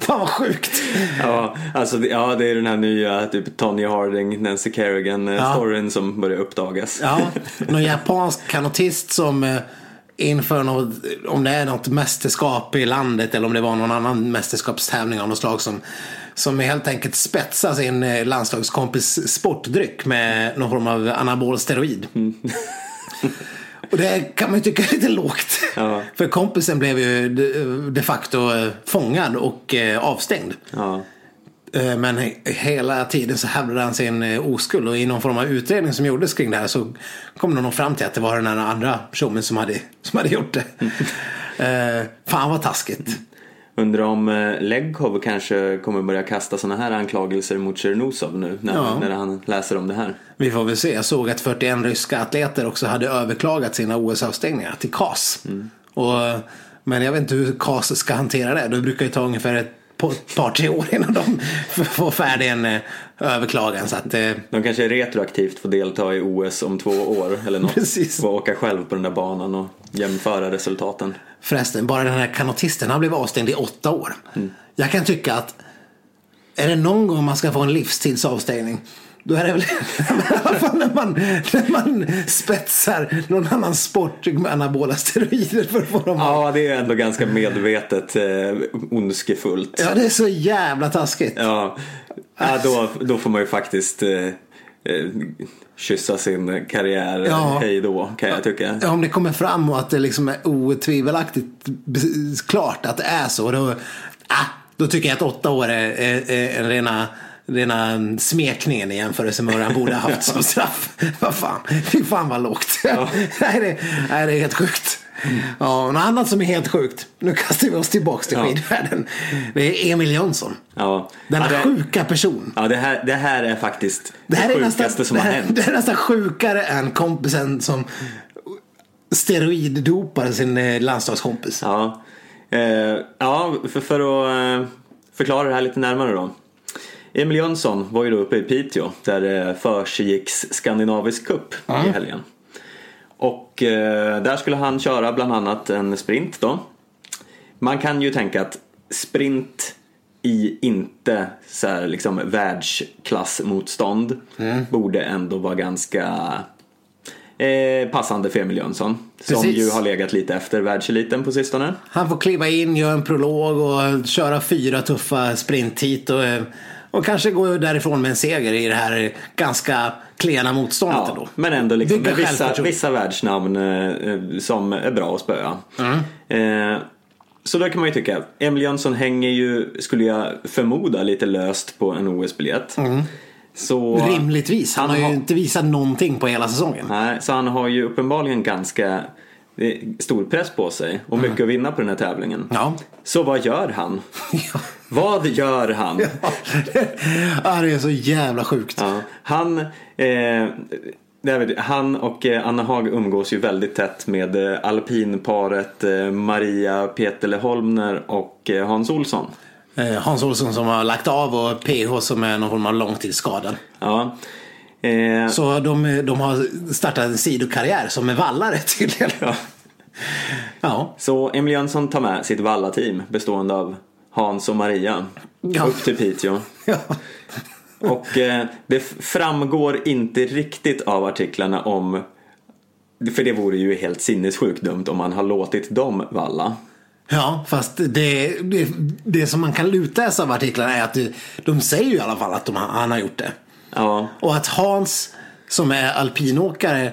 Fan vad sjukt. Ja, alltså, ja, det är den här nya typ Tonya Harding, Nancy Kerrigan-storyn som börjar uppdagas. Ja, (laughs) någon japansk kanotist som eh, inför något, om det är något mästerskap i landet eller om det var någon annan mästerskapstävling av något slag som, som helt enkelt spetsar sin eh, landslagskompis sportdryck med någon form av anabol steroid. (laughs) Och det kan man ju tycka är lite lågt. Ja. (laughs) För kompisen blev ju de, facto eh, fångad och eh, avstängd. Ja. Eh, Men he- hela tiden så hävdade han sin oskuld och i någon form av utredning som gjordes kring det här så kom de nog fram till att det var den andra personen som hade, som hade gjort det. (laughs) Eh, fan vad taskigt. Undrar om eh, Legkov kanske kommer börja kasta sådana här anklagelser mot Tjernusov nu när, Ja. när han läser om det här. Vi får väl se. Jag såg att 41 ryska atleter också hade överklagat sina OS-avstängningar till CAS. Och, men jag vet inte hur CAS ska hantera det. Det brukar ju ta ungefär ett par, par tre år innan de får färdig en eh, överklagan. Så att, eh, De kanske retroaktivt får delta i OS om två år eller något. Precis. Få åka själv på den där banan och jämföra resultaten. Förresten, bara den här kanotisten, han blev avstängd i åtta år. Jag kan tycka att är det någon gång man ska få en livstidsavstängning då är det väl i alla fall när man, när man spetsar någon annan sport med anabola steroider för att få dem Ja, det är ändå ganska medvetet eh, ondskefullt. Ja, det är så jävla taskigt. Ja, ja då, då får man ju faktiskt eh, eh, kyssa sin karriär Ja. hej då kan jag tycka. Ja, om det kommer fram och att det liksom är otvivelaktigt klart att det är så. Då, ah, då tycker jag att åtta år är, är, är en rena, rena smekningen i jämförelse med vad han borde ha haft som straff. (laughs) vad fan, fy fan vad lågt. (laughs) nej, det, nej, det är helt sjukt. Ja, något annat som är helt sjukt. Nu kastar vi oss tillbaka till Ja. skidvärlden. Det är Emil Jönsson. Ja. Denna ja, det, sjuka person. ja, det, här, det här är faktiskt det, Det här är sjukaste nästan, som det har här, hänt. det är nästan sjukare än kompisen som steroiddopade sin eh, landslagskompis. Ja, eh, ja för, för att eh, förklara det här lite närmare då. Emil Jönsson var ju då uppe i Piteå där det försiggicks Skandinavisk Cup i helgen. Och eh, där skulle han köra bland annat en sprint då. Man kan ju tänka att sprint i inte så här liksom världsklassmotstånd borde ändå vara ganska eh, passande för Emil Jönsson. Som Precis. ju har legat lite efter världseliten på sistone. Han får kliva in, göra en prolog och köra fyra tuffa sprint och, eh, och kanske gå därifrån med en seger i det här ganska klena motståndet Ja, ändå. men ändå liksom med vissa, vissa världsnamn eh, eh, som är bra att spöa. Eh, så då kan man ju tycka, Emil Jönsson hänger ju, skulle jag förmoda, lite löst på en OS-biljett. Så, Rimligtvis. Han, Han har ju inte visat någonting på hela säsongen. nej, så han har ju uppenbarligen ganska eh, stor press på sig och mycket att vinna på den här tävlingen. Ja. Så vad gör han? (laughs) Vad gör han? ja, det är så jävla sjukt. Ja, han, eh, han och eh, Anna Haag umgås ju väldigt tätt med eh, alpinparet eh, Maria Petele Holmner och Hans Olsson. Hans Olsson som har lagt av och PH som är någon form av långtidsskadad. Ja. Eh, Så de, de har startat en sidokarriär som är vallare tydligen. ja. Ja. Så Emil Jönsson tar med sitt vallateam bestående av Hans och Maria Ja. upp till Piteå. (laughs) ja. Och eh, det framgår inte riktigt av artiklarna om för det vore ju helt sinnessjukt dumt om man har låtit dem valla. Ja, fast det, det, det som man kan utläsa av artiklarna är att det, de säger ju i alla fall att de, han har gjort det. Ja, Och att Hans som är alpinåkare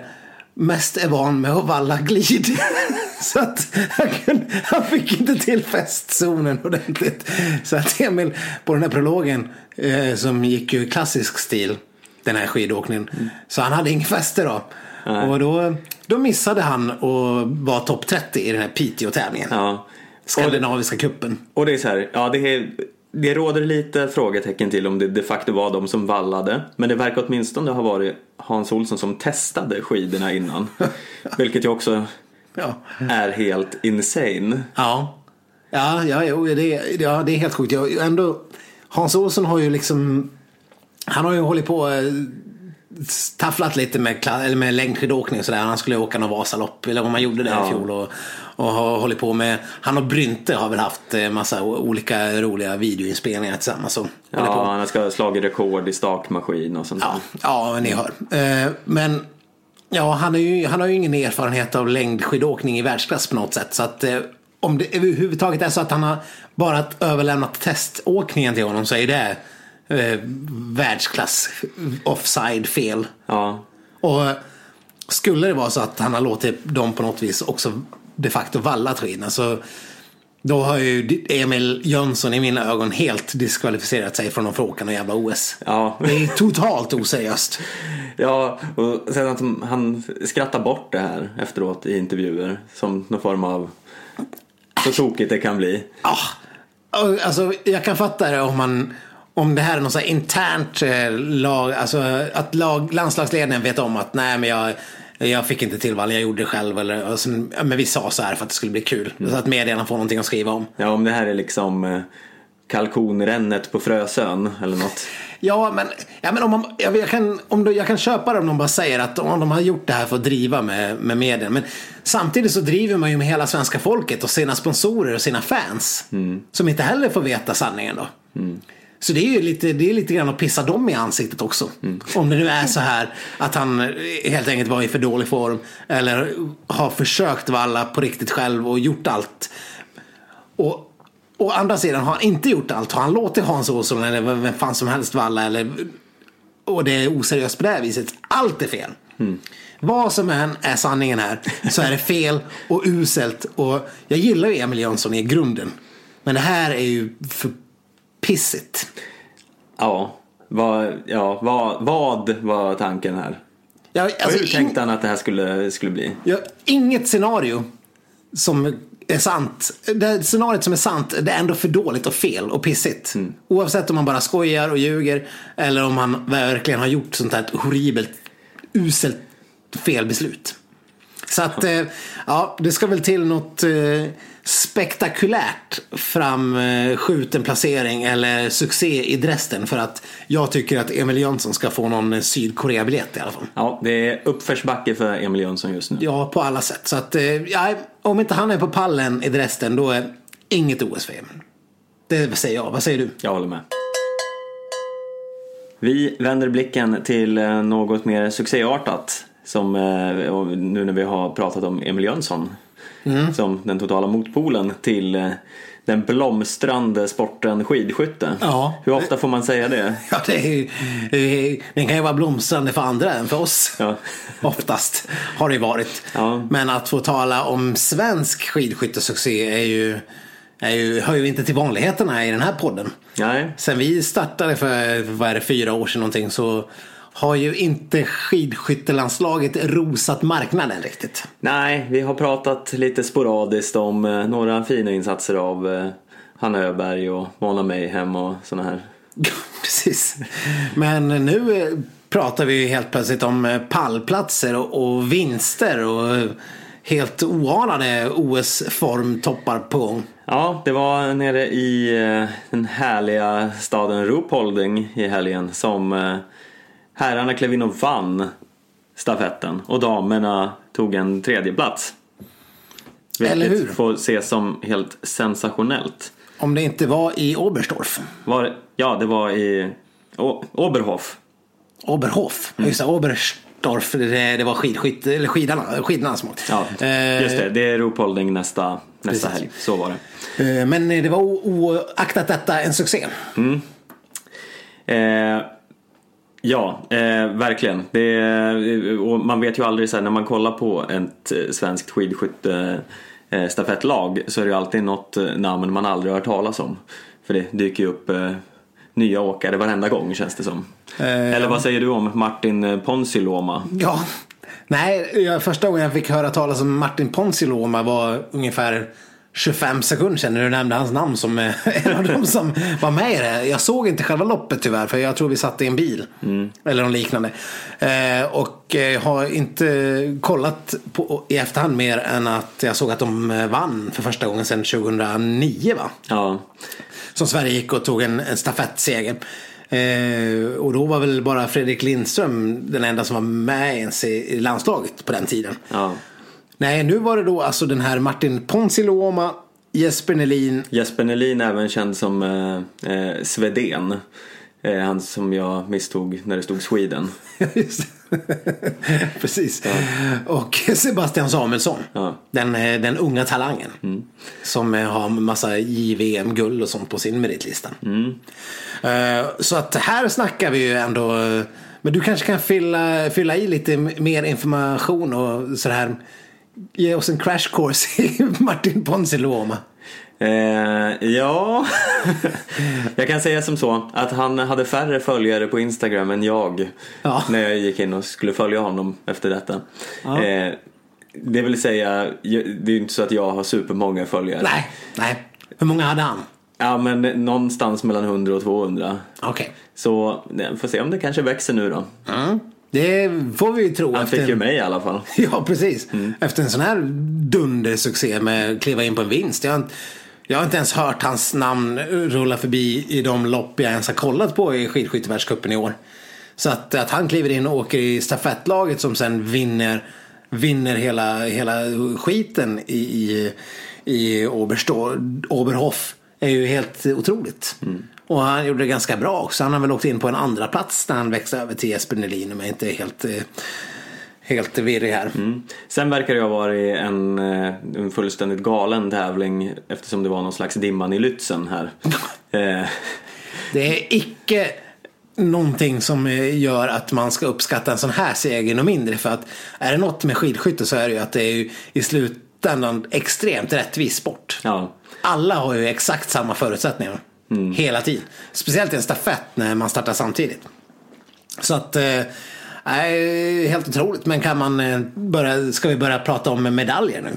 mest är van med att valla glid. (laughs) Så att han, kunde, han fick inte till fästzonen ordentligt. Så att Emil på den här prologen eh, som gick ju i klassisk stil den här skidåkningen. Så han hade ingen fäste då. Och då, då missade han och var topp 30 i den här Piteå-tävlingen. Ja, Skandinaviska kuppen. Och det är så här, ja det, är, det råder lite frågetecken till om det de facto var de som vallade. Men det verkar åtminstone ha varit Hans Olsson som testade skidorna innan. (laughs) Vilket ju också Ja. är helt insane. Ja, ja, ja, jo, det, ja det är helt sjukt. Jag, ändå, Hans Olsson har ju liksom, han har ju hållit på eh, tafflat lite med, eller med längdskidåkning och sådär. Han skulle åka någon Vasalopp, eller om han gjorde det Ja. i fjol. Och, och har hållit på med, han och Brynte har väl haft eh, massa olika roliga videoinspelningar tillsammans. Och håller på. Ja, han ska ha slagit rekord i stakmaskin och sånt Ja, ja ni hör. Eh, Men ja, han, är ju, han har ju ingen erfarenhet av längdskidåkning i världsklass på något sätt. Så att eh, om det överhuvudtaget är så att han har bara överlämnat teståkningen till honom så är det eh, världsklass offside fel. Ja, Och skulle det vara så att han har låtit dem på något vis också de facto valla skidorna så då har ju Emil Jönsson i mina ögon helt diskvalificerat sig från att få åka någon jävla OS. ja. Det är totalt oseriöst. (laughs) Ja, och sen att han skrattar bort det här efteråt i intervjuer som någon form av så tokigt det kan bli. Ah, och alltså, jag kan fatta det om man om det här är något så internt eh, lag, alltså att lag, landslagsledningen vet om att nej men jag, jag fick inte till vad jag gjorde det själv eller sen, ja, men vi sa så här för att det skulle bli kul. Så att medierna får någonting att skriva om. Ja, om det här är liksom eh, kalkonrännet på Frösön eller något. Ja men, ja, men om man, jag, jag, kan, om du, jag kan köpa det om de bara säger att om de har gjort det här för att driva med, med medierna. Men samtidigt så driver man ju med hela svenska folket och sina sponsorer och sina fans. Som inte heller får veta sanningen då. Så det är ju lite, det är lite grann att pissa dem i ansiktet också. Om det nu är så här att han helt enkelt var i för dålig form. Eller har försökt valla på riktigt själv och gjort allt. Och å andra sidan har han inte gjort allt. Har han låtit Hans Olsson eller vem fan som helst valla eller och det är oseriöst på det här viset. Allt är fel. Vad som än är sanningen här så är det fel och uselt. Och jag gillar ju Emil Jönsson i grunden. Men det här är ju för pissigt. Ja, vad, ja, vad, vad var tanken här? Och alltså, hur tänkte han att det här skulle, skulle bli? jag, inget scenario som är sant. Det scenariot som är sant det är ändå för dåligt och fel och pissigt. Oavsett om man bara skojar och ljuger eller om man verkligen har gjort sånt här horribelt, uselt felbeslut. Så att, eh, ja, det ska väl till något eh, spektakulärt framskjuten placering eller succé i Dresden för att jag tycker att Emil Jönsson ska få någon Sydkorea-biljett i alla fall. Ja, det är uppförsbacke för Emil Jönsson just nu. Ja, på alla sätt. Så att, eh, ja, om inte han är på pallen i Dresden då är inget OS-VM. Det säger jag. Vad säger du? Jag håller med. Vi vänder blicken till eh, något mer succéartat. Som eh, nu när vi har pratat om Emil Jönsson. Mm. Som den totala motpolen till eh, den blomstrande sporten skidskytte. Ja. Hur ofta får man säga det? (laughs) Ja, det är, ju- den kan ju vara blomstrande för andra än för oss. Ja. (laughs) Oftast har det ju varit. Ja. Men att få tala om svensk skidskyttesuccé är ju, är ju, hör ju inte till vanligheterna i den här podden. Nej, Sen vi startade för, vad är det, fyra år sedan någonting så har ju inte skidskyttelandslaget rosat marknaden riktigt. Nej, vi har pratat lite sporadiskt om eh, några fina insatser av eh, Hanna Öberg och Mona Mayhem och sådana här. (laughs) Precis. Men nu eh, pratar vi ju helt plötsligt om pallplatser och, vinster och helt oanade OS-formtoppar på gång. Ja, det var nere i den härliga staden Ruhpolding i helgen som herrarna klev in och vann stafetten och damerna tog en tredje plats. Eller Vilket hur? får ses som helt sensationellt. Om det inte var i Oberstdorf. Var, ja, det var i Å- Oberhof. Oberhof. Mm. Just det, Oberstdorf. Det, det var skidskytte, eller skidorna, skidornas mål. Ja, Eh, just det. Det är Ruhpolding nästa, nästa Precis. helg. Så var det. eh, Men det var o- oaktat detta en succé. Eh, ja, eh, verkligen. Är- och man vet ju aldrig så här, när man kollar på ett eh, svenskt skidskytte eh, stafettlag så är det ju alltid något eh, namn man aldrig har hört talas om. För det dyker ju upp eh, nya åkare varenda gång känns det som. Eller vad säger du om Martin Ponsiluoma? Ja. Nej, första gången jag fick höra talas om Martin Ponsiluoma var ungefär 25 sekunder sedan när du nämnde hans namn som eh, (laughs) en av dem som var med i det. Jag såg inte själva loppet tyvärr för jag tror vi satt i en bil. Eller något liknande. Eh, och eh, har inte kollat på, i efterhand mer än att jag såg att de eh, vann för första gången sedan 2009 va? Ja, Som Sverige gick och tog en, en stafettseger. Eh, och då var väl bara Fredrik Lindström den enda som var med ens i, i landslaget på den tiden. ja. Nej, nu var det då alltså den här Martin Ponsiluoma, Jesper Nelin. Jesper Nelin även känd som eh, eh, Svedén. Eh, han som jag misstog när det stod Sweden. (laughs) Just. (laughs) Precis. Och Sebastian Samuelsson. Ja. Den, eh, den unga talangen. Som eh, har massa JVM-guld och sånt på sin meritlista. Eh, Så att här snackar vi ju ändå. Men du kanske kan fylla, fylla i lite mer information och sådär. Ge oss en crash course i (laughs) Martin Ponsiluoma. Eh, ja, (laughs) jag kan säga som så att han hade färre följare på Instagram än jag Ja. när jag gick in och skulle följa honom efter detta. Ja. Eh, det vill säga, det är ju inte så att jag har supermånga följare. Nej, nej. Hur många hade han? Ja, men någonstans mellan 100 och 200. Okej. Så nej, får se om det kanske växer nu då. Mm. Det får vi ju tro. Han fick ju en- mig i alla fall. (laughs) Ja, precis. Efter en sån här dundersuccé med att kliva in på en vinst. Jag har, inte, jag har inte ens hört hans namn rulla förbi i de lopp jag ens har kollat på i skidskyttevärldscupen i år. Så att, att han kliver in och åker i stafettlaget som sen vinner, vinner hela, hela skiten i, i, i Oberstå- Oberhof är ju helt otroligt. Och han gjorde det ganska bra också. Han har väl åkt in på en andra plats när han växte över till Jesper Nelin om jag inte är helt, eh, helt virrig här. Mm. Sen verkar det ha varit en, eh, en fullständigt galen tävling eftersom det var någon slags dimman i Lützen här. (laughs) Eh, Det är icke någonting som gör att man ska uppskatta en sån här seger något mindre. För att är det något med skidskytte så är det ju att det är ju i slutändan extremt rättvis sport. ja. Alla har ju exakt samma förutsättningar. Hela tiden. Speciellt i en stafett när man startar samtidigt. Så att, eh, nej, helt otroligt. Men kan man eh, börja, ska vi börja prata om medaljer nu?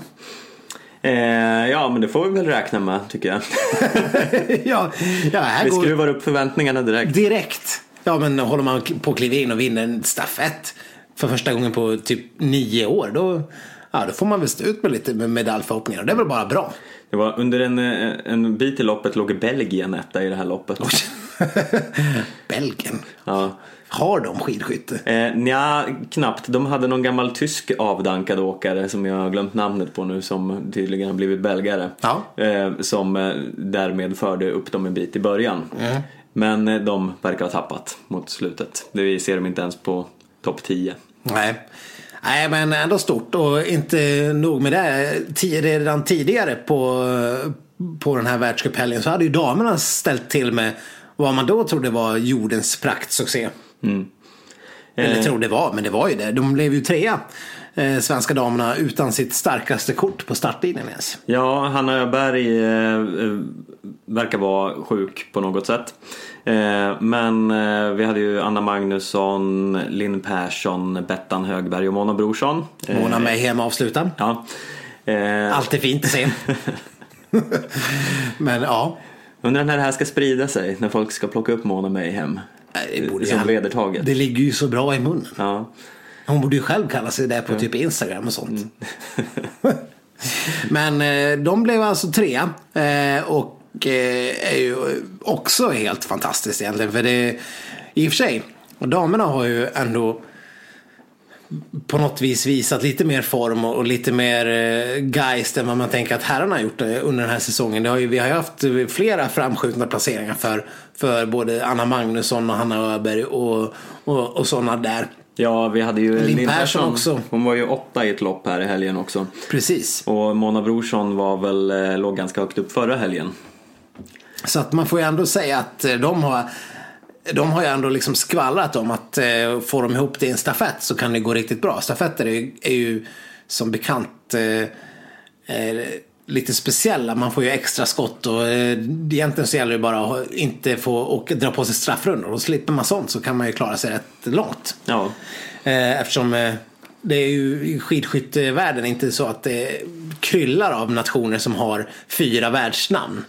Eh, ja, men det får vi väl räkna med tycker jag. (laughs) ja, ja, här Vi går skruvar upp förväntningarna direkt. direkt. Ja, men håller man på att kliva in och vinna en stafett för första gången på typ nio år, då, ja, då får man väl stå ut med lite med medaljförhoppningar. Och det är väl bara bra. Det var under en, eh, en bit i loppet låg Belgien etta i det här loppet. (laughs) Belgien. Ja. Har de skidskytte? Eh, nja, knappt. De hade någon gammal tysk avdankad åkare som jag har glömt namnet på nu som tydligen har blivit belgare. Ja. Eh, som eh, därmed förde upp dem en bit i början. Mm. Men eh, de verkar ha tappat mot slutet. Vi ser dem inte ens på topp 10. Nej. Nej, men ändå stort. Och inte nog med det. Redan tidigare på, på den här världscuphelgen så hade ju damerna ställt till med vad man då trodde var jordens praktsuccé. Eller Eh. trodde var, men det var ju det. De blev ju trea. Eh, svenska damerna utan sitt starkaste kort på startlinjen ens. Ja, Hanna Öberg eh, eh, verkar vara sjuk på något sätt. Eh, men eh, vi hade ju Anna Magnusson, Linn Persson, Bettan Högberg och Mona Brorsson. Eh, Mona Mayhem avslutad. Ja. Alltid fint att se. (laughs) men ja. undrar när det här ska sprida sig, när folk ska plocka upp Mona Mayhem. Det, borde Som vedertaget. det ligger ju så bra i munnen. Ja. Hon borde ju själv kalla sig det på typ Instagram och sånt. (laughs) Men eh, de blev alltså trea. Eh, och eh, är ju också helt fantastiskt egentligen. För det, i och för sig, och damerna har ju ändå på något vis visat lite mer form och, lite mer geist än vad man tänker att herrarna har gjort under den här säsongen. Det har ju, vi har ju haft flera framskjutna placeringar för, för både Anna Magnusson och Hanna Öberg och, och, och sådana där. Ja, vi hade ju Linn Persson också. Hon var ju åtta i ett lopp här i helgen också. Precis. Och Mona Brorsson var väl, eh, låg ganska högt upp förra helgen. Så att man får ju ändå säga att eh, de har de har ju ändå liksom skvallrat om att eh, får de ihop det i en stafett så kan det gå riktigt bra. Stafetter är ju, är ju som bekant eh, eh, lite speciella. Man får ju extra skott och eh, egentligen så gäller det bara att inte få och dra på sig straffrundor. Och slipper man sånt så kan man ju klara sig rätt långt. Ja, Eh, eftersom eh, det är ju i skidskyttevärlden inte så att det kryllar av nationer som har fyra världsnamn.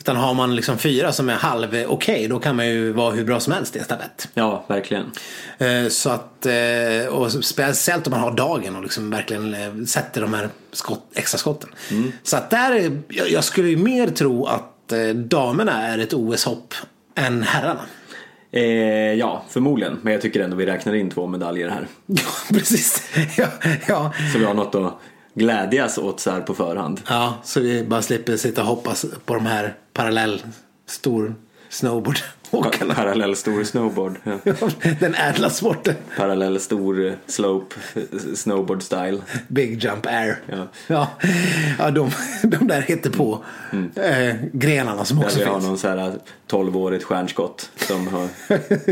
Utan har man liksom fyra som är halv okej okay, då kan man ju vara hur bra som helst i stafett. Ja, verkligen. Eh, så att, eh, och speciellt om man har dagen och liksom verkligen eh, sätter de här skott, extra skotten. Mm. Så att där, jag skulle ju mer tro att damerna är ett OS-hopp än herrarna. Eh, ja, förmodligen. Men jag tycker ändå vi räknar in två medaljer här. (laughs) Ja, precis. (laughs) Ja, ja. Så vi har något att glädjas åt så här på förhand. Ja, så vi bara slipper sitta och hoppas på de här parallell stor snowboard (laughs) åkarna. Parallell stor snowboard. (laughs) Ja. Den ädla sporten. Parallell stor slope snowboard style. Big jump air. Ja, ja, ja de, (laughs) de där heter på mm. eh, grenarna som också där finns. vi har någon så här 12-årigt stjärnskott som har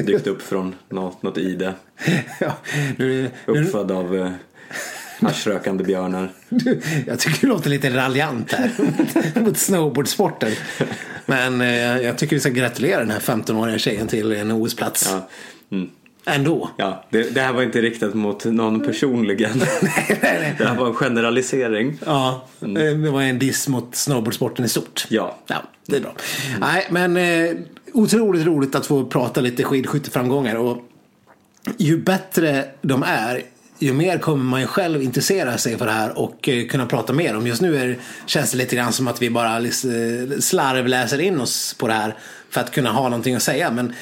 dykt upp från något, något ide. Ja, nu, Uppfödd av eh, haschrökande björnar. Du, jag tycker du låter lite raljant här (laughs) mot snowboardsporten. Men eh, jag tycker vi ska gratulera den här 15-åriga tjejen till en OS-plats. Ja. Mm. Ändå. Ja, det, det, här var inte riktat mot någon personligen. (laughs) nej, nej, nej. Det här var en generalisering. Ja, mm. det var en diss mot snowboardsporten i stort. Ja. ja det är bra. Mm. Nej, men eh, otroligt roligt att få prata lite skidskytteframgångar. Och ju bättre de är, ju mer kommer man ju själv intressera sig för det här och eh, kunna prata mer om. Just nu är, känns det lite grann som att vi bara eh, slarvläser in oss på det här för att kunna ha någonting att säga. Men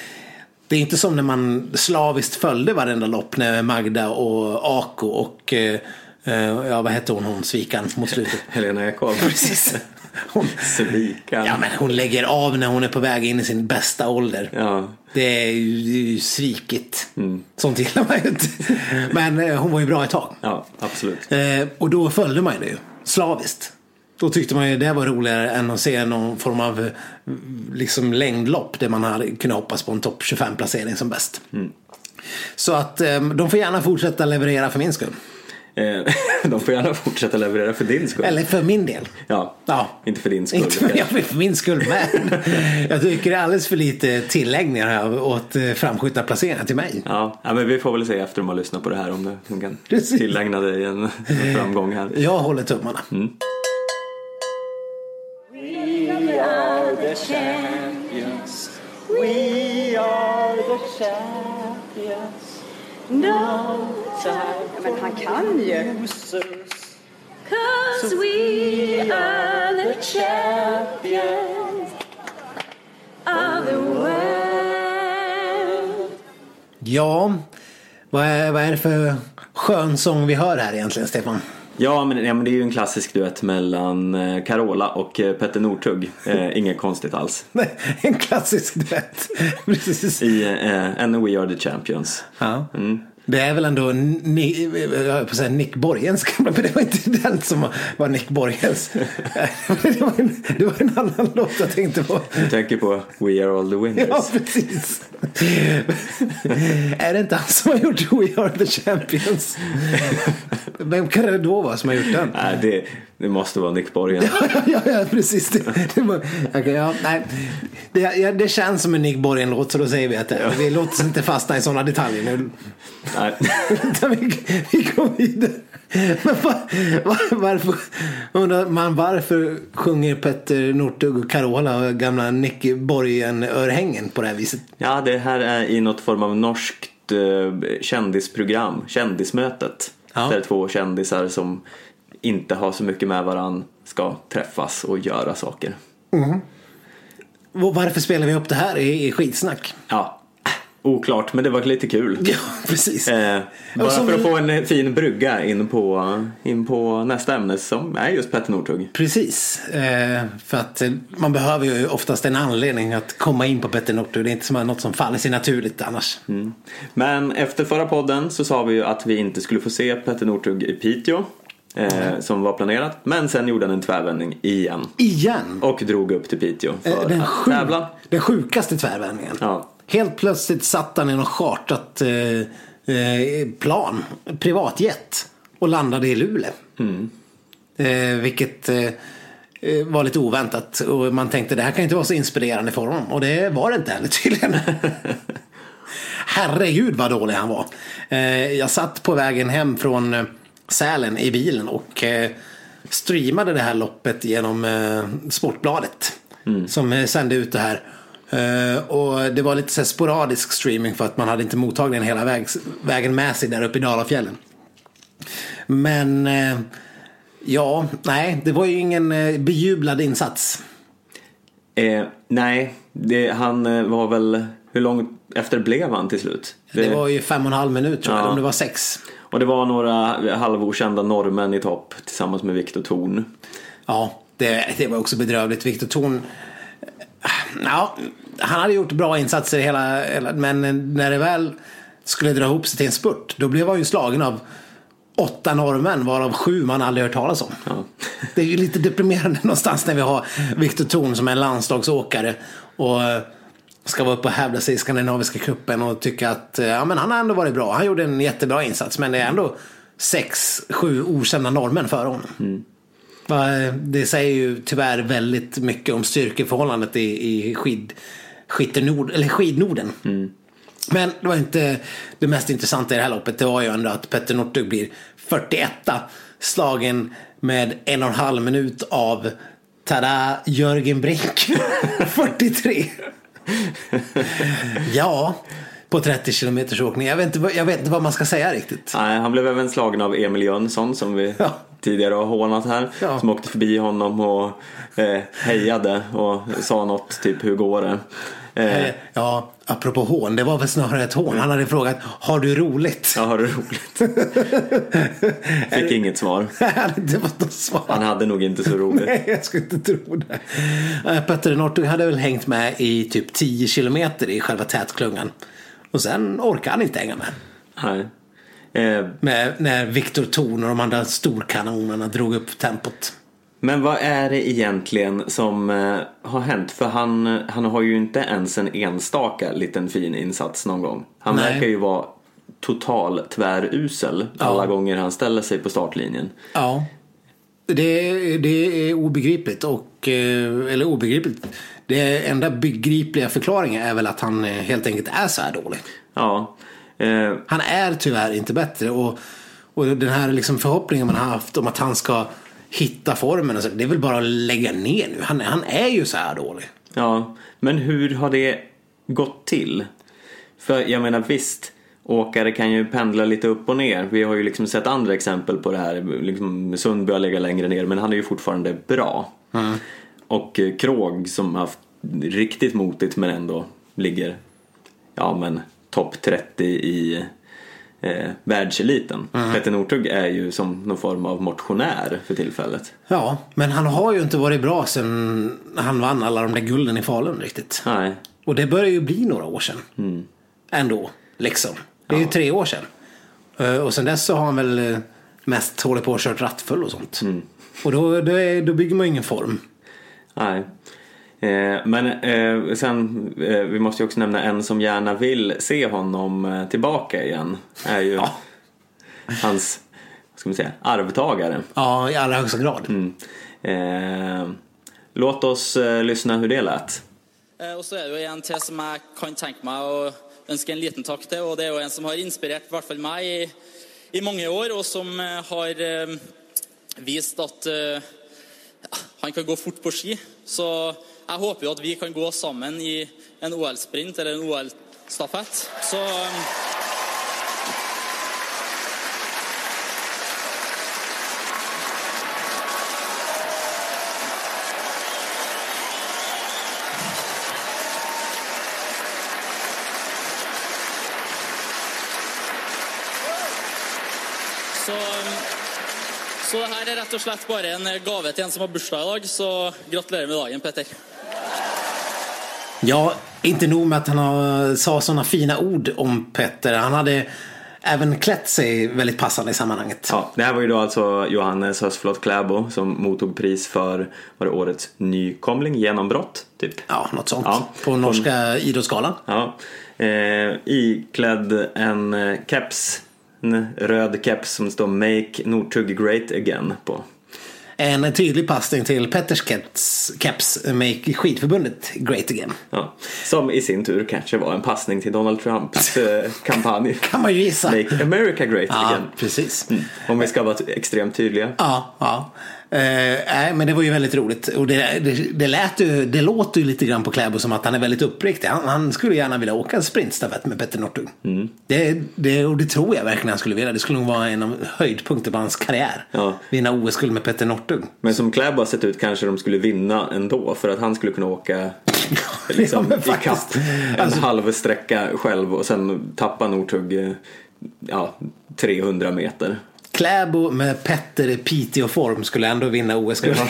det är inte som när man slaviskt följde varenda lopp när Magda och Ako och eh, ja, vad hette hon, hon svikan mot slutet? (laughs) Helena Ekholm. (laughs) Precis. Hon. Ja, men hon lägger av när hon är på väg in i sin bästa ålder. Ja. Det är ju, det är ju svikigt. Mm. Sånt gillar man ju inte. (laughs) Men eh, hon var ju bra ett tag. Ja, absolut. Eh, och då följde man det ju. Slaviskt. Då tyckte man ju det var roligare än att se någon form av eh, liksom längdlopp där man hade kunnat hoppas på en topp 25 placering som bäst. Mm. Så att eh, de får gärna fortsätta leverera för min skull. Eh, (laughs) de får gärna fortsätta leverera för din skull. Eller för min del. Ja, ja. inte för din skull. Inte för, ja, för min skull med. (laughs) jag tycker det är alldeles för lite tilläggningar åt eh, framskjutna placeringar till mig. Ja. ja, men vi får väl se efter de har lyssnat på det här om de kan Precis. tillägna dig en (laughs) framgång här. Jag håller tummarna. Mm. We are the champions. We are the champions. No time Men han kan ju. Cause we are the champions of the world. Ja, vad är, vad är det för skön sång vi hör här egentligen, Stefan? Ja men, ja, men det är ju en klassisk duett mellan eh, Carola och eh, Petter Northug. Eh, inget konstigt alls. (laughs) Nej, en klassisk duett. (laughs) Precis. I eh, And We Are The Champions. Ja. Mm. Det är väl ändå Ni, jag på säga Nick Borgens gamla, men det var inte den som var Nick Borgens. det, var en, det var en annan låt jag tänkte på. Du tänker på We Are All The Winners. Ja, precis. är det inte han som har gjort We Are The Champions? Vem kan det då vara som har gjort den? Nej, det, det måste vara Nick Borgen. (laughs) ja, ja, ja, precis. Det, det, var, okay, ja, nej. Det, ja, det känns som en Nick Borgen-låt så då säger vi att det, ja. vi låter oss inte fastna i sådana detaljer nu. Nej. (laughs) vi, vi går vidare. Men var, var, varför, undrar man varför sjunger Petter Northug och Carola och gamla Nick Borgen-örhängen på det här viset? Ja, det här är i något form av norskt eh, kändisprogram, Kändismötet. Ja. Där två kändisar som inte har så mycket med varann ska träffas och göra saker. Mm. Varför spelar vi upp det här i, skitsnack? Ja, Oklart, men det var lite kul. Ja, (laughs) precis. Eh, bara för att få en fin brygga in på, in på nästa ämne som är just Petter Northug. Precis, eh, för att eh, man behöver ju oftast en anledning att komma in på Petter Northug. Det är inte som något som faller sig naturligt annars. Mm. Men efter förra podden så sa vi ju att vi inte skulle få se Petter Northug i Piteå. Eh, som var planerat. Men sen gjorde han en tvärvändning igen. Igen? Och drog upp till Piteå för eh, den att tävla. Den sjukaste tvärvändningen. Ja. Helt plötsligt satt han i något chartat eh, eh, plan, privatjet och landade i Luleå. Mm. Eh, vilket eh, eh, var lite oväntat och man tänkte det här kan inte vara så inspirerande för honom och det var det inte heller (laughs) tydligen. herregud vad dålig han var. Eh, jag satt på vägen hem från eh, Sälen i bilen och eh, streamade det här loppet genom eh, Sportbladet. Mm. Som eh, sände ut det här. Och det var lite så sporadisk streaming för att man hade inte mottagningen hela väg, vägen med sig där uppe i Dalafjällen. Men ja, nej, det var ju ingen bejublad insats. Eh, nej, det, han var väl, hur långt efter blev han till slut? Det, det var ju fem och en halv minut tror jag, om det var sex. Och det var några halvokända norrmän i topp tillsammans med Viktor Thorn. Ja, det, det var också bedrövligt. Viktor Thorn ja, han hade gjort bra insatser hela, men när det väl skulle dra ihop sig till en spurt, då blev han ju slagen av åtta norrmän varav sju man aldrig hört talas om. Ja. Det är ju lite deprimerande någonstans när vi har Viktor Thorn som är landslagsåkare och ska vara uppe och hävda sig i skandinaviska cupen och tycka att ja, men han har ändå varit bra. Han gjorde en jättebra insats men det är ändå sex, sju okända norrmän före honom. Mm. Det säger ju tyvärr väldigt mycket om styrkeförhållandet i, i skid, skidnord, eller skidnorden. Mm. Men det var inte det mest intressanta i det här loppet. Det var ju ändå att Petter Northug blir 41 slagen med en och en halv minut av tada, Jörgen Brink 43. (laughs) (laughs) ja, på 30 kilometers åkning. Jag vet, inte, jag vet inte vad man ska säga riktigt. Nej, han blev även slagen av Emil Jönsson som vi ja. tidigare har hånat här. Ja. Som åkte förbi honom och eh, hejade och sa något typ hur går det? Eh. Ja, apropå hån, det var väl snarare ett hån. Han hade frågat, har du roligt? Ja, har du roligt? (laughs) Fick inget svar. (laughs) det var något svar. Han hade nog inte så roligt. (laughs) Nej, jag skulle inte tro det. Eh, Petter Northug hade väl hängt med i typ 10 kilometer i själva tätklungan. Och sen orkade han inte hänga med. Nej. Eh, med, när Viktor Thorn och de andra storkanonerna drog upp tempot. Men vad är det egentligen som eh, har hänt? För han, han har ju inte ens en enstaka liten fin insats någon gång. Han Nej. verkar ju vara total tvärusel alla ja. gånger han ställer sig på startlinjen. Ja. Det, det är obegripligt och, eh, eller obegripligt. Det enda begripliga förklaringen är väl att han eh, helt enkelt är så här dålig. Ja. Eh. Han är tyvärr inte bättre och, och den här liksom förhoppningen man har haft om att han ska hitta formen. Och så, det är väl bara att lägga ner nu. Han, han är ju så här dålig. Ja, men hur har det gått till? För jag menar visst, åkare kan ju pendla lite upp och ner. Vi har ju liksom sett andra exempel på det här. Liksom Sundby har legat längre ner men han är ju fortfarande bra. Mm. Och eh, Krog som haft riktigt motigt men ändå ligger ja men topp 30 i eh, världseliten. Mm. Petter Northug är ju som någon form av motionär för tillfället. Ja, men han har ju inte varit bra sen han vann alla de där gulden i Falun riktigt. Nej. Och det börjar ju bli några år sedan. Mm. Ändå, liksom. Det är ja. ju tre år sedan. Eh, och sen dess så har han väl eh, mest hållit på och kört rattfull och sånt. Mm. Och då, då, är, då bygger man ju ingen form. Nej. Eh, men eh, sen, eh, vi måste ju också nämna en som gärna vill se honom tillbaka igen. Är ju ja. hans, vad ska man säga, arvtagare. Ja, i allra högsta grad. Mm. Eh, låt oss eh, lyssna hur det lät. Eh, och så är det en till som jag kan tänka mig att önska en liten tack till och det är ju en som har inspirerat i alla fall mig i, i många år och som har visat att han kan gå fort på ski. Så jeg håper jo at vi kan gå sammen i en OL-sprint eller en OL-stafett. Så Så, så det her er rett og slett bare en gave til en som har bursdag i dag, så gratulerer med dagen, Petter. Ja, inte nog med att han har, sa sådana fina ord om Petter. Han hade även klätt sig väldigt passande i sammanhanget. Ja, det här var ju då alltså Johannes Hösflot Kläbo som mottog pris för var det årets nykomling, genombrott, typ. Ja, något sånt. Ja. På norska på, idrottsgalan. Ja. Eh, iklädd en keps, en röd keps som står Make Northug Great Again på. En tydlig passning till Petters keps, Make skidförbundet Great Again. Ja. Som i sin tur kanske var en passning till Donald Trumps eh, (laughs) kampanj. Kan man ju gissa. Make America Great Ja, Again. precis. Om vi ska vara extremt tydliga. Ja, ja. Eh, nej, men det var ju väldigt roligt. Och det, det, det, lät ju, det låter ju lite grann på Kläbo som att han är väldigt uppriktig. Han, han skulle gärna vilja åka en sprintstafett med Petter Northug. Mm. Det, det, och det tror jag verkligen han skulle vilja. Det skulle nog vara en av höjdpunkterna på hans karriär. Ja. Vinna OS-guld med Petter Northug. Men som Kläbo har sett ut kanske de skulle vinna ändå för att han skulle kunna åka (laughs) liksom, faktiskt. ikapp en Alltså- halv sträcka själv och sen tappa Northug eh, ja, 300 meter. Kläbo med Petter i Piteå-form skulle ändå vinna OS-guld. (laughs)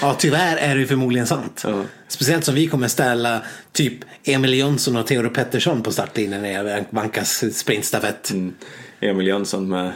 Ja, tyvärr är det förmodligen sant. Ja. Speciellt som vi kommer ställa typ Emil Jönsson och Theodor Pettersson på startlinjen det vankas sprintstafett. Mm. Emil Jönsson med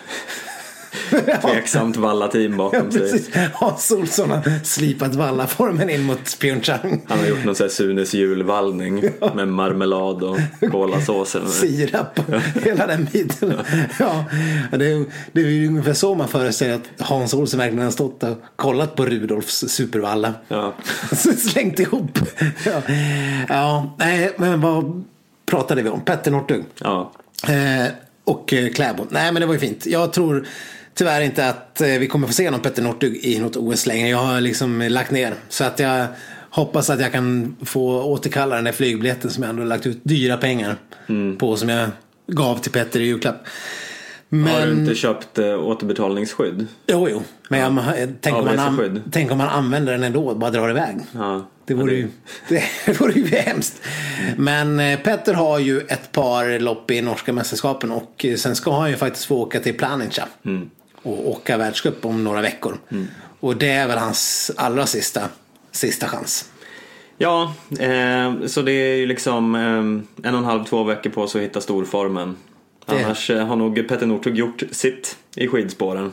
(laughs) tveksamt valla-team Ja, bakom sig. precis. Hans Olsson har slipat vallaformen in mot Pyeongchang. Han har gjort någon sån här Sunes julvallning (laughs) med marmelad och kolasås. Sirap och hela den biten. Ja, det, är, det är ju ungefär så man föreställer att Hans Olsson verkligen har stått och kollat på Rudolfs supervalla. Ja. (laughs) Slängt ihop. Ja, ja nej, men vad pratade vi om? Petter Northug. Ja. Eh, och eh, Kläbo. Nej men det var ju fint. Jag tror tyvärr inte att eh, vi kommer få se någon Petter Northug i något OS längre. Jag har liksom lagt ner. Så att jag hoppas att jag kan få återkalla den där flygbiljetten som jag ändå lagt ut dyra pengar på. Som jag gav till Petter i julklapp. Men... Har du inte köpt eh, återbetalningsskydd? Jo, jo. Men jag, tänk, om man an, tänk om man använder den ändå och bara drar iväg. Ja. Det vore, Ja, ju, (laughs) det vore ju hemskt. Men eh, Petter har ju ett par lopp i norska mästerskapen och eh, sen ska han ju faktiskt få åka till Planica. Och åka världscup om några veckor. Och det är väl hans allra sista, sista chans. Ja, eh, så det är ju liksom eh, en och en halv, två veckor på sig att hitta storformen. Det- Annars eh, har nog Petter Northug gjort sitt i skidspåren.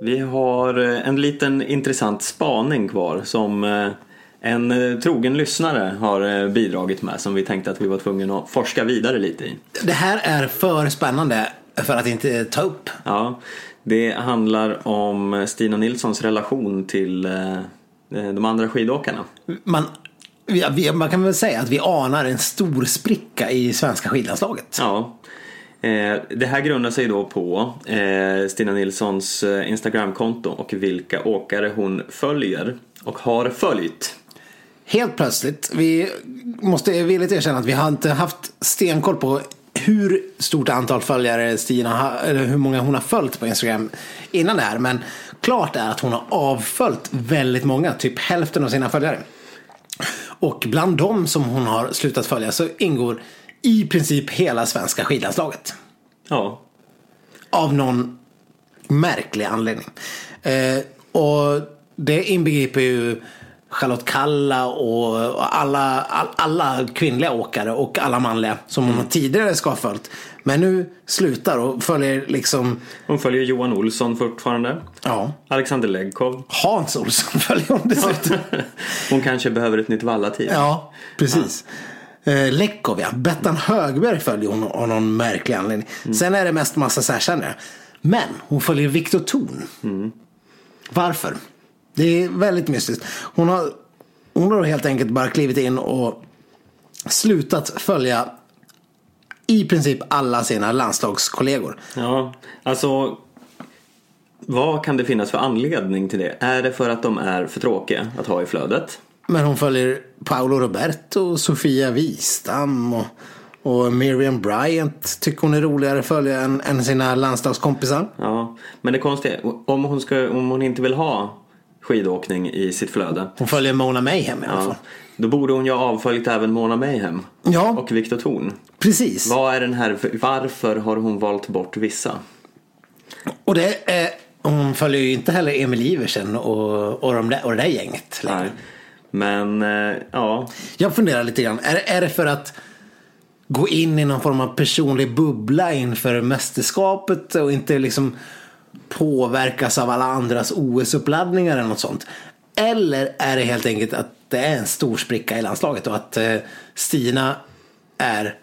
Vi har eh, en liten intressant spaning kvar som eh, en trogen lyssnare har bidragit med som vi tänkte att vi var tvungna att forska vidare lite i. Det här är för spännande för att inte ta upp. Ja, det handlar om Stina Nilssons relation till eh, de andra skidåkarna. Man, man kan väl säga att vi anar en stor spricka i svenska skidlandslaget. Ja. Eh, det här grundar sig då på eh, Stina Nilssons Instagramkonto och vilka åkare hon följer och har följt. Helt plötsligt, vi måste villigt erkänna att vi har inte haft stenkoll på hur stort antal följare Stina har, eller hur många hon har följt på Instagram innan det här. Men klart är att hon har avföljt väldigt många, typ hälften av sina följare. Och bland dem som hon har slutat följa så ingår i princip hela svenska skidlandslaget. Ja, Av någon märklig anledning. Eh, och det inbegriper ju Charlotte Kalla och alla, all, alla kvinnliga åkare och alla manliga som hon tidigare ska ha följt. Men nu slutar och följer liksom, hon följer Johan Olsson fortfarande. ja, Alexander Legkov. Hans Olsson (laughs) följer hon dessutom. (laughs) Hon kanske behöver ett nytt vallateam. Ja, precis. Eh, Lekov ja. Bettan Högberg följer hon av någon märklig anledning. Sen är det mest massa särkännare. Men hon följer Viktor Thorn. Varför? Det är väldigt mystiskt. Hon har, hon har helt enkelt bara klivit in och slutat följa i princip alla sina landslagskollegor. Ja, alltså vad kan det finnas för anledning till det? Är det för att de är för tråkiga att ha i flödet? Men hon följer Paolo Roberto, Sofia Wistam och, och Miriam Bryant tycker hon är roligare att följa än, än sina landslagskompisar. Ja, men det konstiga om hon, ska, om hon inte vill ha skidåkning i sitt flöde Hon följer Mona Mayhem i alla fall. Då borde hon ju ha avföljt även Mona Mayhem Ja, och Viktor Thorn. precis. Vad är den här, varför har hon valt bort vissa? Och det är, hon följer ju inte heller Emil Iversen och, och, de där, och det där gänget längre. Nej. Men eh, ja, Jag funderar lite grann. Är, är det för att gå in i någon form av personlig bubbla inför mästerskapet och inte liksom påverkas av alla andras OS-uppladdningar eller något sånt? Eller är det helt enkelt att det är en stor spricka i landslaget och att eh, Stina är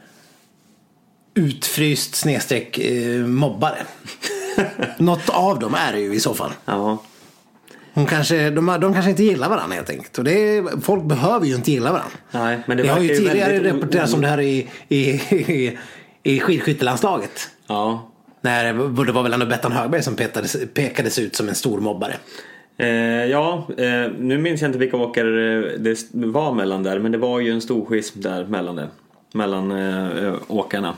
utfryst snedstreck eh, mobbare? (laughs) Något av dem är det ju i så fall. Ja, Hon kanske, de, de kanske inte gillar varandra helt enkelt. Och det är, folk behöver ju inte gilla varandra. Nej, men det det har ju tidigare väldigt rapporterats om det här i, i, i, (laughs) i skidskyttelandslaget. ja. När det var väl ändå Bettan Högberg som petades, pekades ut som en stor mobbare. Eh, ja, eh, nu minns jag inte vilka åkare det var mellan där, men det var ju en stor schism där mellan det. Mellan eh, åkarna.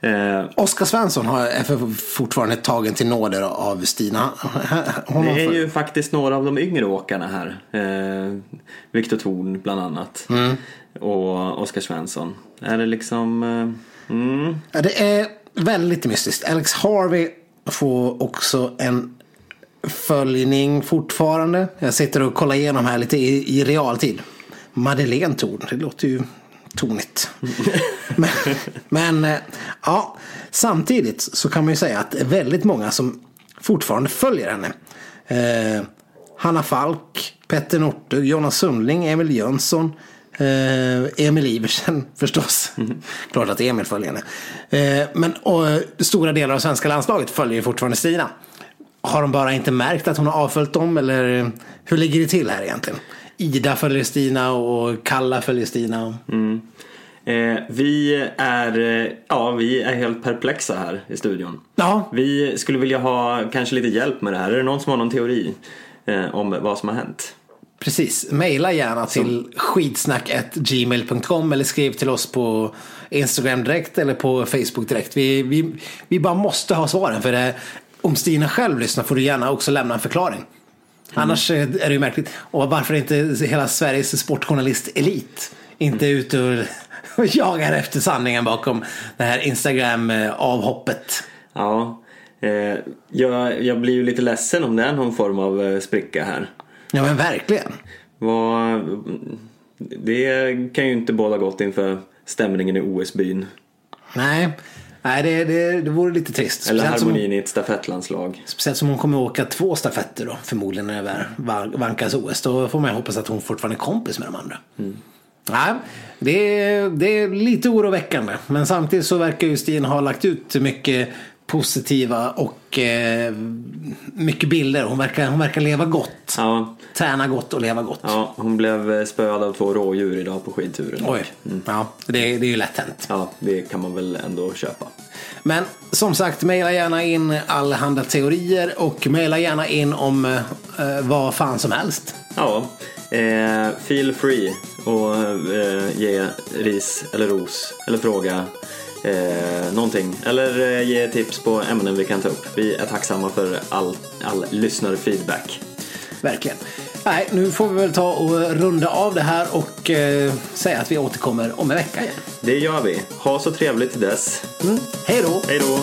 Eh, Oskar Svensson har, är fortfarande tagen till nåder av Stina. Hon det är för- ju faktiskt några av de yngre åkarna här. Eh, Viktor Thorn bland annat. Och Oskar Svensson. Är det liksom... Eh, mm, Ja, Det är väldigt mystiskt. Alex Harvey får också en följning fortfarande. Jag sitter och kollar igenom här lite i, i realtid. Madeleine Thorn, det låter ju tonigt. (laughs) men, men eh, ja, samtidigt så kan man ju säga att det är väldigt många som fortfarande följer henne. Eh, Hanna Falk, Petter Northug, Jonas Sundling, Emil Jönsson. Eh, Emil Iversen (laughs) förstås. Klart att Emil följer henne. Eh, men och, eh, stora delar av svenska landslaget följer ju fortfarande Stina. Har de bara inte märkt att hon har avföljt dem eller hur ligger det till här egentligen? Ida följer Stina och Kalla följer Stina. eh, vi är, ja, vi är helt perplexa här i studion. Ja, Vi skulle vilja ha kanske lite hjälp med det här. Är det någon som har någon teori eh, om vad som har hänt? Precis. Maila gärna till skitsnack.gmail.com eller skriv till oss på Instagram direkt eller på Facebook direkt. Vi, vi, vi bara måste ha svaren för det. Om Stina själv lyssnar får du gärna också lämna en förklaring. Annars eh, är det ju märkligt. Och varför inte hela Sveriges sportjournalist-elit inte är ute och (laughs) jagar efter sanningen bakom det här Instagram-avhoppet. Ja, eh, jag, jag blir ju lite ledsen om det är någon form av eh, spricka här. Ja men verkligen. Vad, det kan ju inte båda gott inför stämningen i OS-byn. Nej, Nej det, det, det vore lite trist. Eller Speciellt som, harmonin i ett stafettlandslag. speciellt som hon kommer att åka två stafetter då, förmodligen Van- Vankas OS. Då får man ju hoppas att hon fortfarande är kompis med de andra. Nej, det, det är lite oroväckande. Men samtidigt så verkar ju Stina ha lagt ut mycket positiva och eh, mycket bilder. Hon verkar, hon verkar leva gott. Ja, Träna gott och leva gott. ja, hon blev eh, spöad av två rådjur idag på skidturen. Oj, ja, det, det är ju lätt hänt. Ja, det kan man väl ändå köpa. Men som sagt, mejla gärna in allehanda teorier och mejla gärna in om eh, vad fan som helst. Ja, eh, feel free och eh, ge ris eller ros eller fråga eh, någonting. Eller eh, ge tips på ämnen vi kan ta upp. Vi är tacksamma för all, all lyssnarfeedback. Verkligen. Nej, nu får vi väl ta och runda av det här och eh, säga att vi återkommer om en vecka igen. Det gör vi. Ha så trevligt till dess. Mm. Hej då! Hej då!